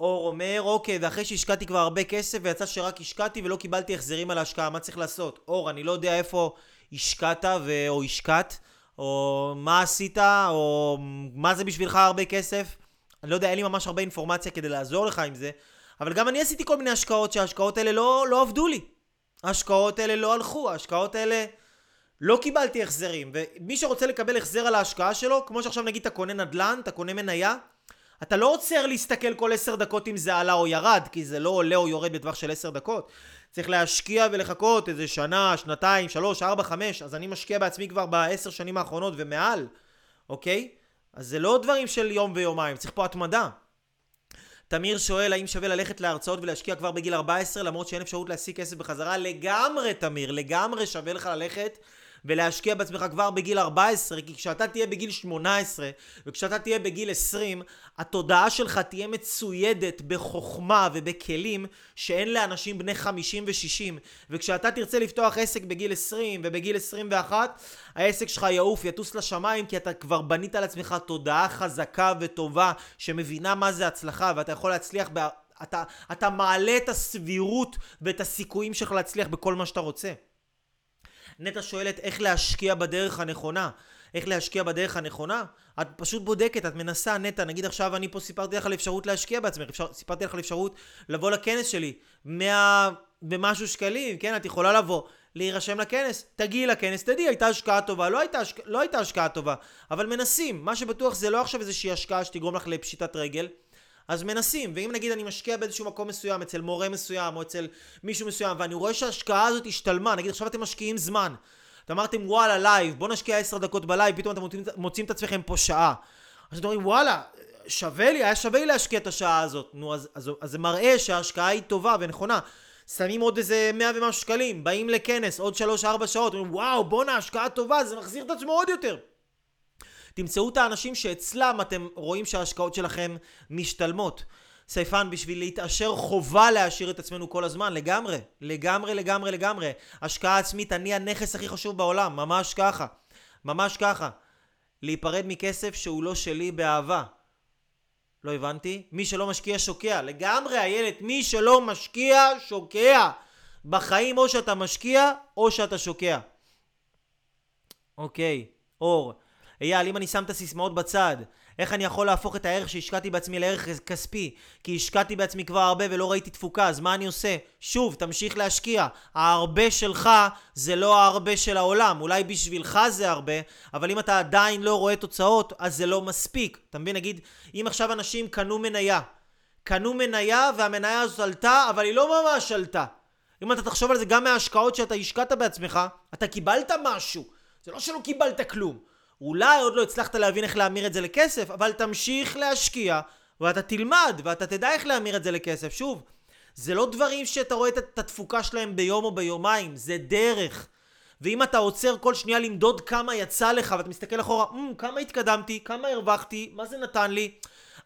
אור אומר, אוקיי, ואחרי שהשקעתי כבר הרבה כסף ויצא שרק השקעתי ולא קיבלתי החזרים על ההשקעה, מה צריך לעשות? אור, אני לא יודע איפה השקעת ו... או השקעת, או מה עשית, או מה זה בשבילך הרבה כסף. אני לא יודע, אין לי ממש הרבה אינפורמציה כדי לעזור לך עם זה, אבל גם אני עשיתי כל מיני השקעות שההשקעות האלה לא, לא עבדו לי. ההשקעות האלה לא הלכו, ההשקעות האלה לא קיבלתי החזרים. ומי שרוצה לקבל החזר על ההשקעה שלו, כמו שעכשיו נגיד אתה קונה נדל"ן, אתה קונה מניה, אתה לא עוצר להסתכל כל עשר דקות אם זה עלה או ירד, כי זה לא עולה או יורד בטווח של עשר דקות. צריך להשקיע ולחכות איזה שנה, שנתיים, שלוש, ארבע, חמש, אז אני משקיע בעצמי כבר בעשר שנים האחרונות ומעל, אוקיי? אז זה לא דברים של יום ויומיים, צריך פה התמדה. תמיר שואל האם שווה ללכת להרצאות ולהשקיע כבר בגיל 14 למרות שאין אפשרות להשיג כסף בחזרה? לגמרי תמיר, לגמרי שווה לך ללכת ולהשקיע בעצמך כבר בגיל 14, כי כשאתה תהיה בגיל 18 וכשאתה תהיה בגיל 20, התודעה שלך תהיה מצוידת בחוכמה ובכלים שאין לאנשים בני 50 ו-60. וכשאתה תרצה לפתוח עסק בגיל 20 ובגיל 21, העסק שלך יעוף, יטוס לשמיים, כי אתה כבר בנית על עצמך תודעה חזקה וטובה שמבינה מה זה הצלחה, ואתה יכול להצליח ב... אתה, אתה מעלה את הסבירות ואת הסיכויים שלך להצליח בכל מה שאתה רוצה. נטע שואלת איך להשקיע בדרך הנכונה. איך להשקיע בדרך הנכונה? את פשוט בודקת, את מנסה, נטע, נגיד עכשיו אני פה סיפרתי לך על אפשרות להשקיע בעצמך, אפשר, סיפרתי לך על אפשרות לבוא לכנס שלי, 100 ומשהו שקלים, כן? את יכולה לבוא, להירשם לכנס, תגיעי לכנס, תדעי, הייתה השקעה טובה, לא הייתה, השק... לא הייתה השקעה טובה, אבל מנסים, מה שבטוח זה לא עכשיו איזושהי השקעה שתגרום לך לפשיטת רגל, אז מנסים, ואם נגיד אני משקיע באיזשהו מקום מסוים, אצל מורה מסוים, או אצל מישהו מסוים, ואני רואה שההשקעה הזאת השתלמה, נגיד עכשיו אתם משקיעים זמן, אתם אמרתם וואלה לייב, בוא נשקיע עשר דקות בלייב, פתאום אתם מוצאים, מוצאים את עצמכם פה שעה. אז אתם אומרים וואלה, שווה לי, היה שווה לי להשקיע את השעה הזאת. נו, אז, אז, אז זה מראה שההשקעה היא טובה ונכונה. שמים עוד איזה מאה ומשהו שקלים, באים לכנס, עוד שלוש ארבע שעות, אומרים וואו בואנה השקעה טובה, זה מחזיר את עצמו עוד יותר. תמצאו את האנשים שאצלם אתם רואים שההשקעות שלכם משתלמות. סייפן, בשביל להתעשר חובה להעשיר את עצמנו כל הזמן, לגמרי, לגמרי, לגמרי, לגמרי. השקעה עצמית, אני הנכס הכי חשוב בעולם, ממש ככה. ממש ככה. להיפרד מכסף שהוא לא שלי באהבה. לא הבנתי? מי שלא משקיע שוקע. לגמרי, איילת, מי שלא משקיע, שוקע. בחיים או שאתה משקיע, או שאתה שוקע. אוקיי, אור. אייל, אם אני שם את הסיסמאות בצד, איך אני יכול להפוך את הערך שהשקעתי בעצמי לערך כספי? כי השקעתי בעצמי כבר הרבה ולא ראיתי תפוקה, אז מה אני עושה? שוב, תמשיך להשקיע. ההרבה שלך זה לא ההרבה של העולם. אולי בשבילך זה הרבה, אבל אם אתה עדיין לא רואה תוצאות, אז זה לא מספיק. אתה מבין? נגיד, אם עכשיו אנשים קנו מניה, קנו מניה והמניה הזאת עלתה, אבל היא לא ממש עלתה. אם אתה תחשוב על זה גם מההשקעות שאתה השקעת בעצמך, אתה קיבלת משהו. זה לא שלא קיבלת כלום. אולי עוד לא הצלחת להבין איך להמיר את זה לכסף, אבל תמשיך להשקיע, ואתה תלמד, ואתה תדע איך להמיר את זה לכסף. שוב, זה לא דברים שאתה רואה את התפוקה שלהם ביום או ביומיים, זה דרך. ואם אתה עוצר כל שנייה למדוד כמה יצא לך, ואתה מסתכל אחורה, mm, כמה התקדמתי, כמה הרווחתי, מה זה נתן לי,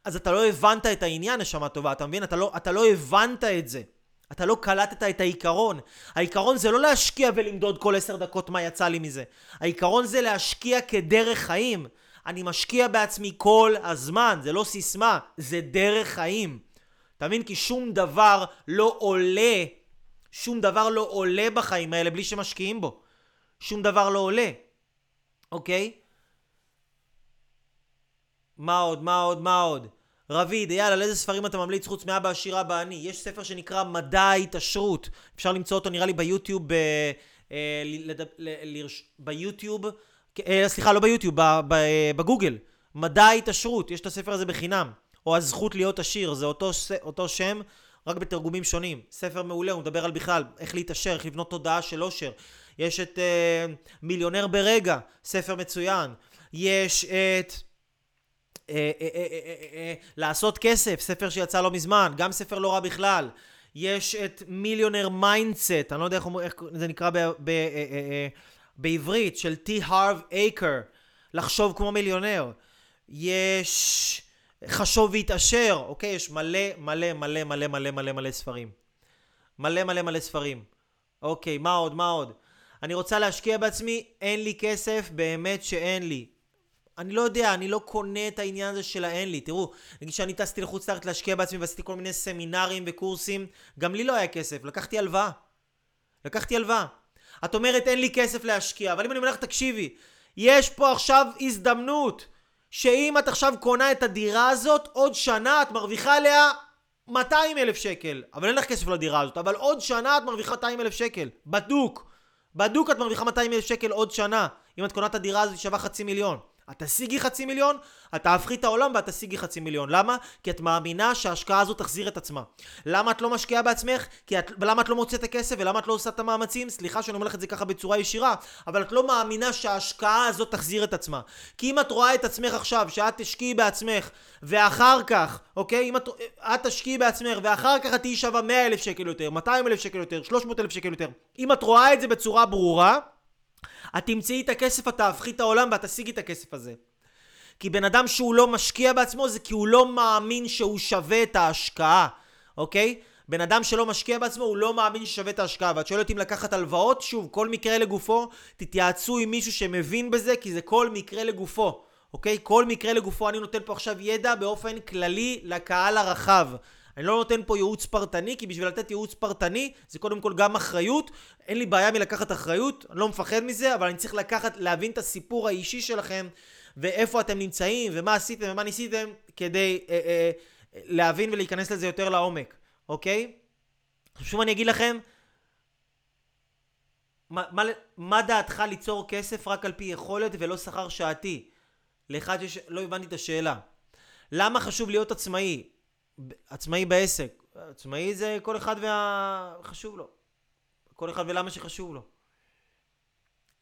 אז אתה לא הבנת את העניין, נשמה טובה, אתה מבין? אתה לא, אתה לא הבנת את זה. אתה לא קלטת את העיקרון. העיקרון זה לא להשקיע ולמדוד כל עשר דקות מה יצא לי מזה. העיקרון זה להשקיע כדרך חיים. אני משקיע בעצמי כל הזמן, זה לא סיסמה, זה דרך חיים. אתה מבין? כי שום דבר לא עולה, שום דבר לא עולה בחיים האלה בלי שמשקיעים בו. שום דבר לא עולה, אוקיי? מה עוד? מה עוד? מה עוד? רביד, אייל, על איזה ספרים אתה ממליץ חוץ מאבא עשיר אבא אני? יש ספר שנקרא מדע ההתעשרות. אפשר למצוא אותו נראה לי ביוטיוב, ב, אה, ביוטיוב, אה, סליחה, לא ביוטיוב, ב, בגוגל. מדע ההתעשרות, יש את הספר הזה בחינם. או הזכות להיות עשיר, זה אותו, אותו שם, רק בתרגומים שונים. ספר מעולה, הוא מדבר על בכלל איך להתעשר, איך לבנות תודעה של עושר. יש את אה, מיליונר ברגע, ספר מצוין. יש את... אה, אה, אה, לעשות כסף, ספר שיצא לא מזמן, גם ספר לא רע בכלל. יש את מיליונר mindset, אני לא יודע איך, זה נקרא בעברית, של טי הרב אייקר, לחשוב כמו מיליונר. יש חשוב והתעשר, אוקיי? יש מלא מלא מלא מלא מלא מלא מלא ספרים. מלא מלא מלא ספרים. אוקיי, מה עוד? מה עוד? אני רוצה להשקיע בעצמי, אין לי כסף, באמת שאין לי. אני לא יודע, אני לא קונה את העניין הזה של האין לי. תראו, נגיד שאני טסתי לחוץ לארץ להשקיע בעצמי ועשיתי כל מיני סמינרים וקורסים, גם לי לא היה כסף, לקחתי הלוואה. לקחתי הלוואה. את אומרת אין לי כסף להשקיע, אבל אם אני אומר לך תקשיבי, יש פה עכשיו הזדמנות שאם את עכשיו קונה את הדירה הזאת, עוד שנה את מרוויחה עליה 200 אלף שקל. אבל אין לך כסף לדירה הזאת, אבל עוד שנה את מרוויחה 200 אלף שקל. בדוק. בדוק את מרוויחה 200 אלף שקל עוד שנה. אם את קונה את הדירה הזאת, שווה חצי מיליון. את תשיגי חצי מיליון, את תהפכי את העולם ואת תשיגי חצי מיליון. למה? כי את מאמינה שההשקעה הזו תחזיר את עצמה. למה את לא משקיעה בעצמך? כי את, למה את לא מוצאת את הכסף ולמה את לא עושה את המאמצים? סליחה שאני אומר לך את זה ככה בצורה ישירה, אבל את לא מאמינה שההשקעה הזאת תחזיר את עצמה. כי אם את רואה את עצמך עכשיו, שאת תשקיעי בעצמך, ואחר כך, אוקיי? אם את, את תשקיעי בעצמך, ואחר כך את תהיי שווה 100 אלף שקל יותר, 200 אלף שקל יותר, 300 אלף שקל יותר. אם את רואה את זה בצורה ברורה, את תמצאי את הכסף, את תהפכי את העולם ואת תשיגי את הכסף הזה. כי בן אדם שהוא לא משקיע בעצמו זה כי הוא לא מאמין שהוא שווה את ההשקעה, אוקיי? בן אדם שלא משקיע בעצמו הוא לא מאמין ששווה את ההשקעה ואת שואלת אם לקחת הלוואות, שוב, כל מקרה לגופו, תתייעצו עם מישהו שמבין בזה כי זה כל מקרה לגופו, אוקיי? כל מקרה לגופו, אני נותן פה עכשיו ידע באופן כללי לקהל הרחב. אני לא נותן פה ייעוץ פרטני, כי בשביל לתת ייעוץ פרטני זה קודם כל גם אחריות. אין לי בעיה מלקחת אחריות, אני לא מפחד מזה, אבל אני צריך לקחת, להבין את הסיפור האישי שלכם, ואיפה אתם נמצאים, ומה עשיתם ומה ניסיתם, כדי אה, אה, להבין ולהיכנס לזה יותר לעומק, אוקיי? שוב אני אגיד לכם, מה, מה, מה דעתך ליצור כסף רק על פי יכולת ולא שכר שעתי? לאחד שיש... לא הבנתי את השאלה. למה חשוב להיות עצמאי? עצמאי בעסק. עצמאי זה כל אחד וה... חשוב לו. כל אחד ולמה שחשוב לו.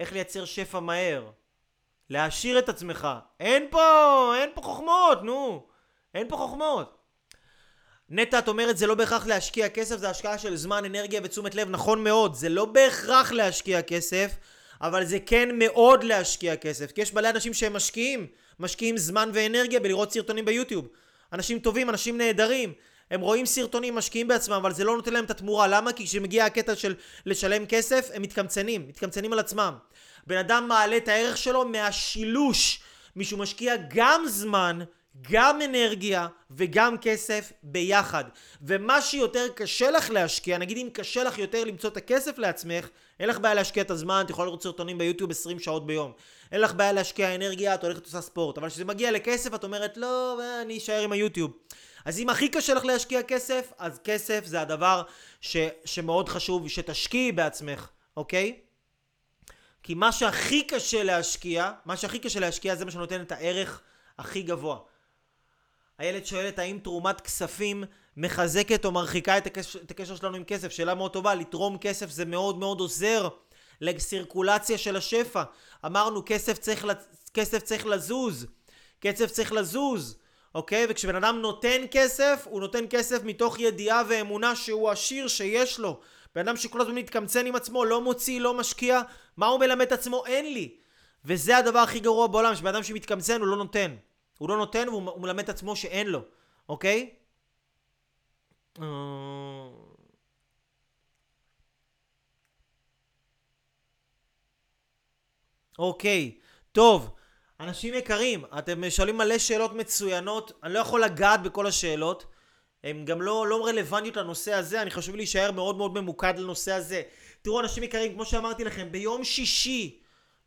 איך לייצר שפע מהר. להעשיר את עצמך. אין פה, אין פה חוכמות, נו. אין פה חוכמות. נטע, את אומרת, זה לא בהכרח להשקיע כסף, זה השקעה של זמן, אנרגיה ותשומת לב. נכון מאוד, זה לא בהכרח להשקיע כסף, אבל זה כן מאוד להשקיע כסף. כי יש מלא אנשים שהם משקיעים, משקיעים זמן ואנרגיה בלראות סרטונים ביוטיוב. אנשים טובים, אנשים נהדרים. הם רואים סרטונים, משקיעים בעצמם, אבל זה לא נותן להם את התמורה. למה? כי כשמגיע הקטע של לשלם כסף, הם מתקמצנים, מתקמצנים על עצמם. בן אדם מעלה את הערך שלו מהשילוש. מישהו משקיע גם זמן, גם אנרגיה וגם כסף ביחד. ומה שיותר קשה לך להשקיע, נגיד אם קשה לך יותר למצוא את הכסף לעצמך, אין לך בעיה להשקיע את הזמן, את יכולה לראות סרטונים ביוטיוב 20 שעות ביום. אין לך בעיה להשקיע אנרגיה, את הולכת לעשות ספורט. אבל כשזה מגיע לכסף, את אומרת, לא, אני אשאר עם היוטיוב. אז אם הכי קשה לך להשקיע כסף, אז כסף זה הדבר ש, שמאוד חשוב שתשקיעי בעצמך, אוקיי? כי מה שהכי קשה להשקיע, מה שהכי קשה להשקיע זה מה שנותן את הערך הכי גבוה. הילד שואלת האם תרומת כספים מחזקת או מרחיקה את הקשר, את הקשר שלנו עם כסף. שאלה מאוד טובה, לתרום כסף זה מאוד מאוד עוזר לסירקולציה של השפע. אמרנו כסף צריך, כסף צריך לזוז, כסף צריך לזוז, אוקיי? וכשבן אדם נותן כסף, הוא נותן כסף מתוך ידיעה ואמונה שהוא עשיר שיש לו. בן אדם שכל הזמן מתקמצן עם עצמו, לא מוציא, לא משקיע, מה הוא מלמד את עצמו? אין לי. וזה הדבר הכי גרוע בעולם, שבן אדם שמתקמצן הוא לא נותן. הוא לא נותן והוא מלמד את עצמו שאין לו, אוקיי? אה, אוקיי, טוב. אנשים יקרים, אתם שואלים מלא שאלות מצוינות, אני לא יכול לגעת בכל השאלות, הן גם לא, לא רלוונטיות לנושא הזה, אני חשוב להישאר מאוד מאוד ממוקד לנושא הזה. תראו אנשים יקרים, כמו שאמרתי לכם, ביום שישי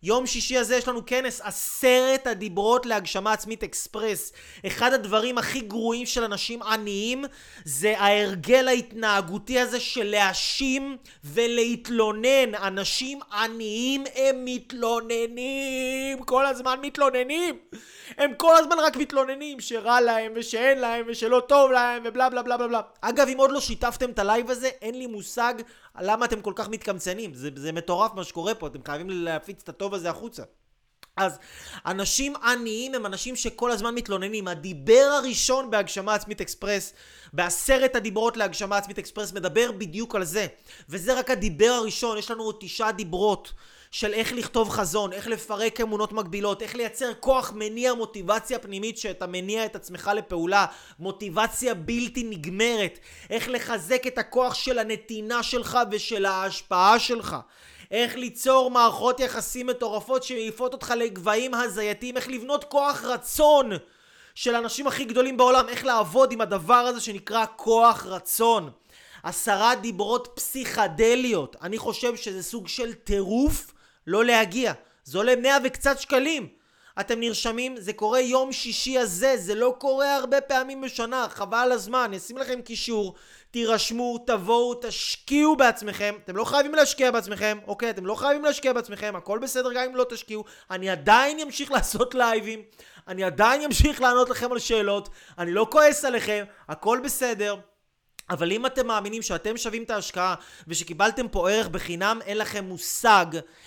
יום שישי הזה יש לנו כנס עשרת הדיברות להגשמה עצמית אקספרס. אחד הדברים הכי גרועים של אנשים עניים זה ההרגל ההתנהגותי הזה של להאשים ולהתלונן. אנשים עניים הם מתלוננים, כל הזמן מתלוננים. הם כל הזמן רק מתלוננים שרע להם ושאין להם ושלא טוב להם ובלה בלה בלה בלה. אגב, אם עוד לא שיתפתם את הלייב הזה, אין לי מושג למה אתם כל כך מתקמצנים. זה, זה מטורף מה שקורה פה, אתם חייבים להפיץ את הטוב הזה החוצה. אז אנשים עניים הם אנשים שכל הזמן מתלוננים. הדיבר הראשון בהגשמה עצמית אקספרס, בעשרת הדיברות להגשמה עצמית אקספרס, מדבר בדיוק על זה. וזה רק הדיבר הראשון, יש לנו עוד תשעה דיברות. של איך לכתוב חזון, איך לפרק אמונות מגבילות, איך לייצר כוח מניע מוטיבציה פנימית שאתה מניע את עצמך לפעולה, מוטיבציה בלתי נגמרת, איך לחזק את הכוח של הנתינה שלך ושל ההשפעה שלך. איך ליצור מערכות יחסים מטורפות שמעיפות אותך לגבהים הזייתיים, איך לבנות כוח רצון של האנשים הכי גדולים בעולם, איך לעבוד עם הדבר הזה שנקרא כוח רצון. עשרה דיברות פסיכדליות, אני חושב שזה סוג של טירוף לא להגיע. זה עולה מאה וקצת שקלים. אתם נרשמים, זה קורה יום שישי הזה, זה לא קורה הרבה פעמים בשנה, חבל הזמן, אני אשים לכם קישור, תירשמו, תבואו, תשקיעו בעצמכם, אתם לא חייבים להשקיע בעצמכם, אוקיי? אתם לא חייבים להשקיע בעצמכם, הכל בסדר גם אם לא תשקיעו, אני עדיין אמשיך לעשות לייבים, אני עדיין אמשיך לענות לכם על שאלות, אני לא כועס עליכם, הכל בסדר. אבל אם אתם מאמינים שאתם שווים את ההשקעה ושקיבלתם פה ערך בחינם, אין לכם מושג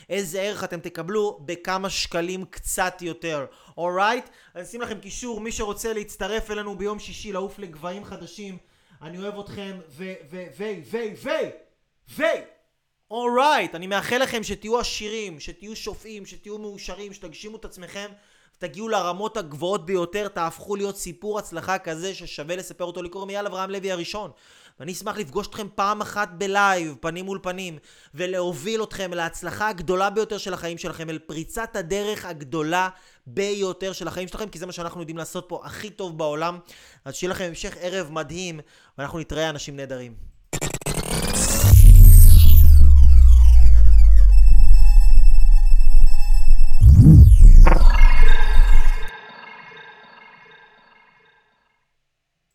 איזה ערך אתם תקבלו בכמה שקלים קצת יותר. אורייט? אני אשים לכם קישור, מי שרוצה להצטרף אלינו ביום שישי, לעוף לגבהים חדשים. אני אוהב אתכם, ו... ו... ו... ו... ו... ו... אורייט, אני מאחל לכם שתהיו עשירים, שתהיו שופעים, שתהיו מאושרים, שתגשימו את עצמכם תגיעו לרמות הגבוהות ביותר, תהפכו להיות סיפור הצלחה כזה ששווה לספר אותו. קוראים אייל אברהם לוי הראשון. ואני אשמח לפגוש אתכם פעם אחת בלייב, פנים מול פנים, ולהוביל אתכם להצלחה הגדולה ביותר של החיים שלכם, אל פריצת הדרך הגדולה ביותר של החיים שלכם, כי זה מה שאנחנו יודעים לעשות פה הכי טוב בעולם. אז שיהיה לכם המשך ערב מדהים, ואנחנו נתראה אנשים נהדרים.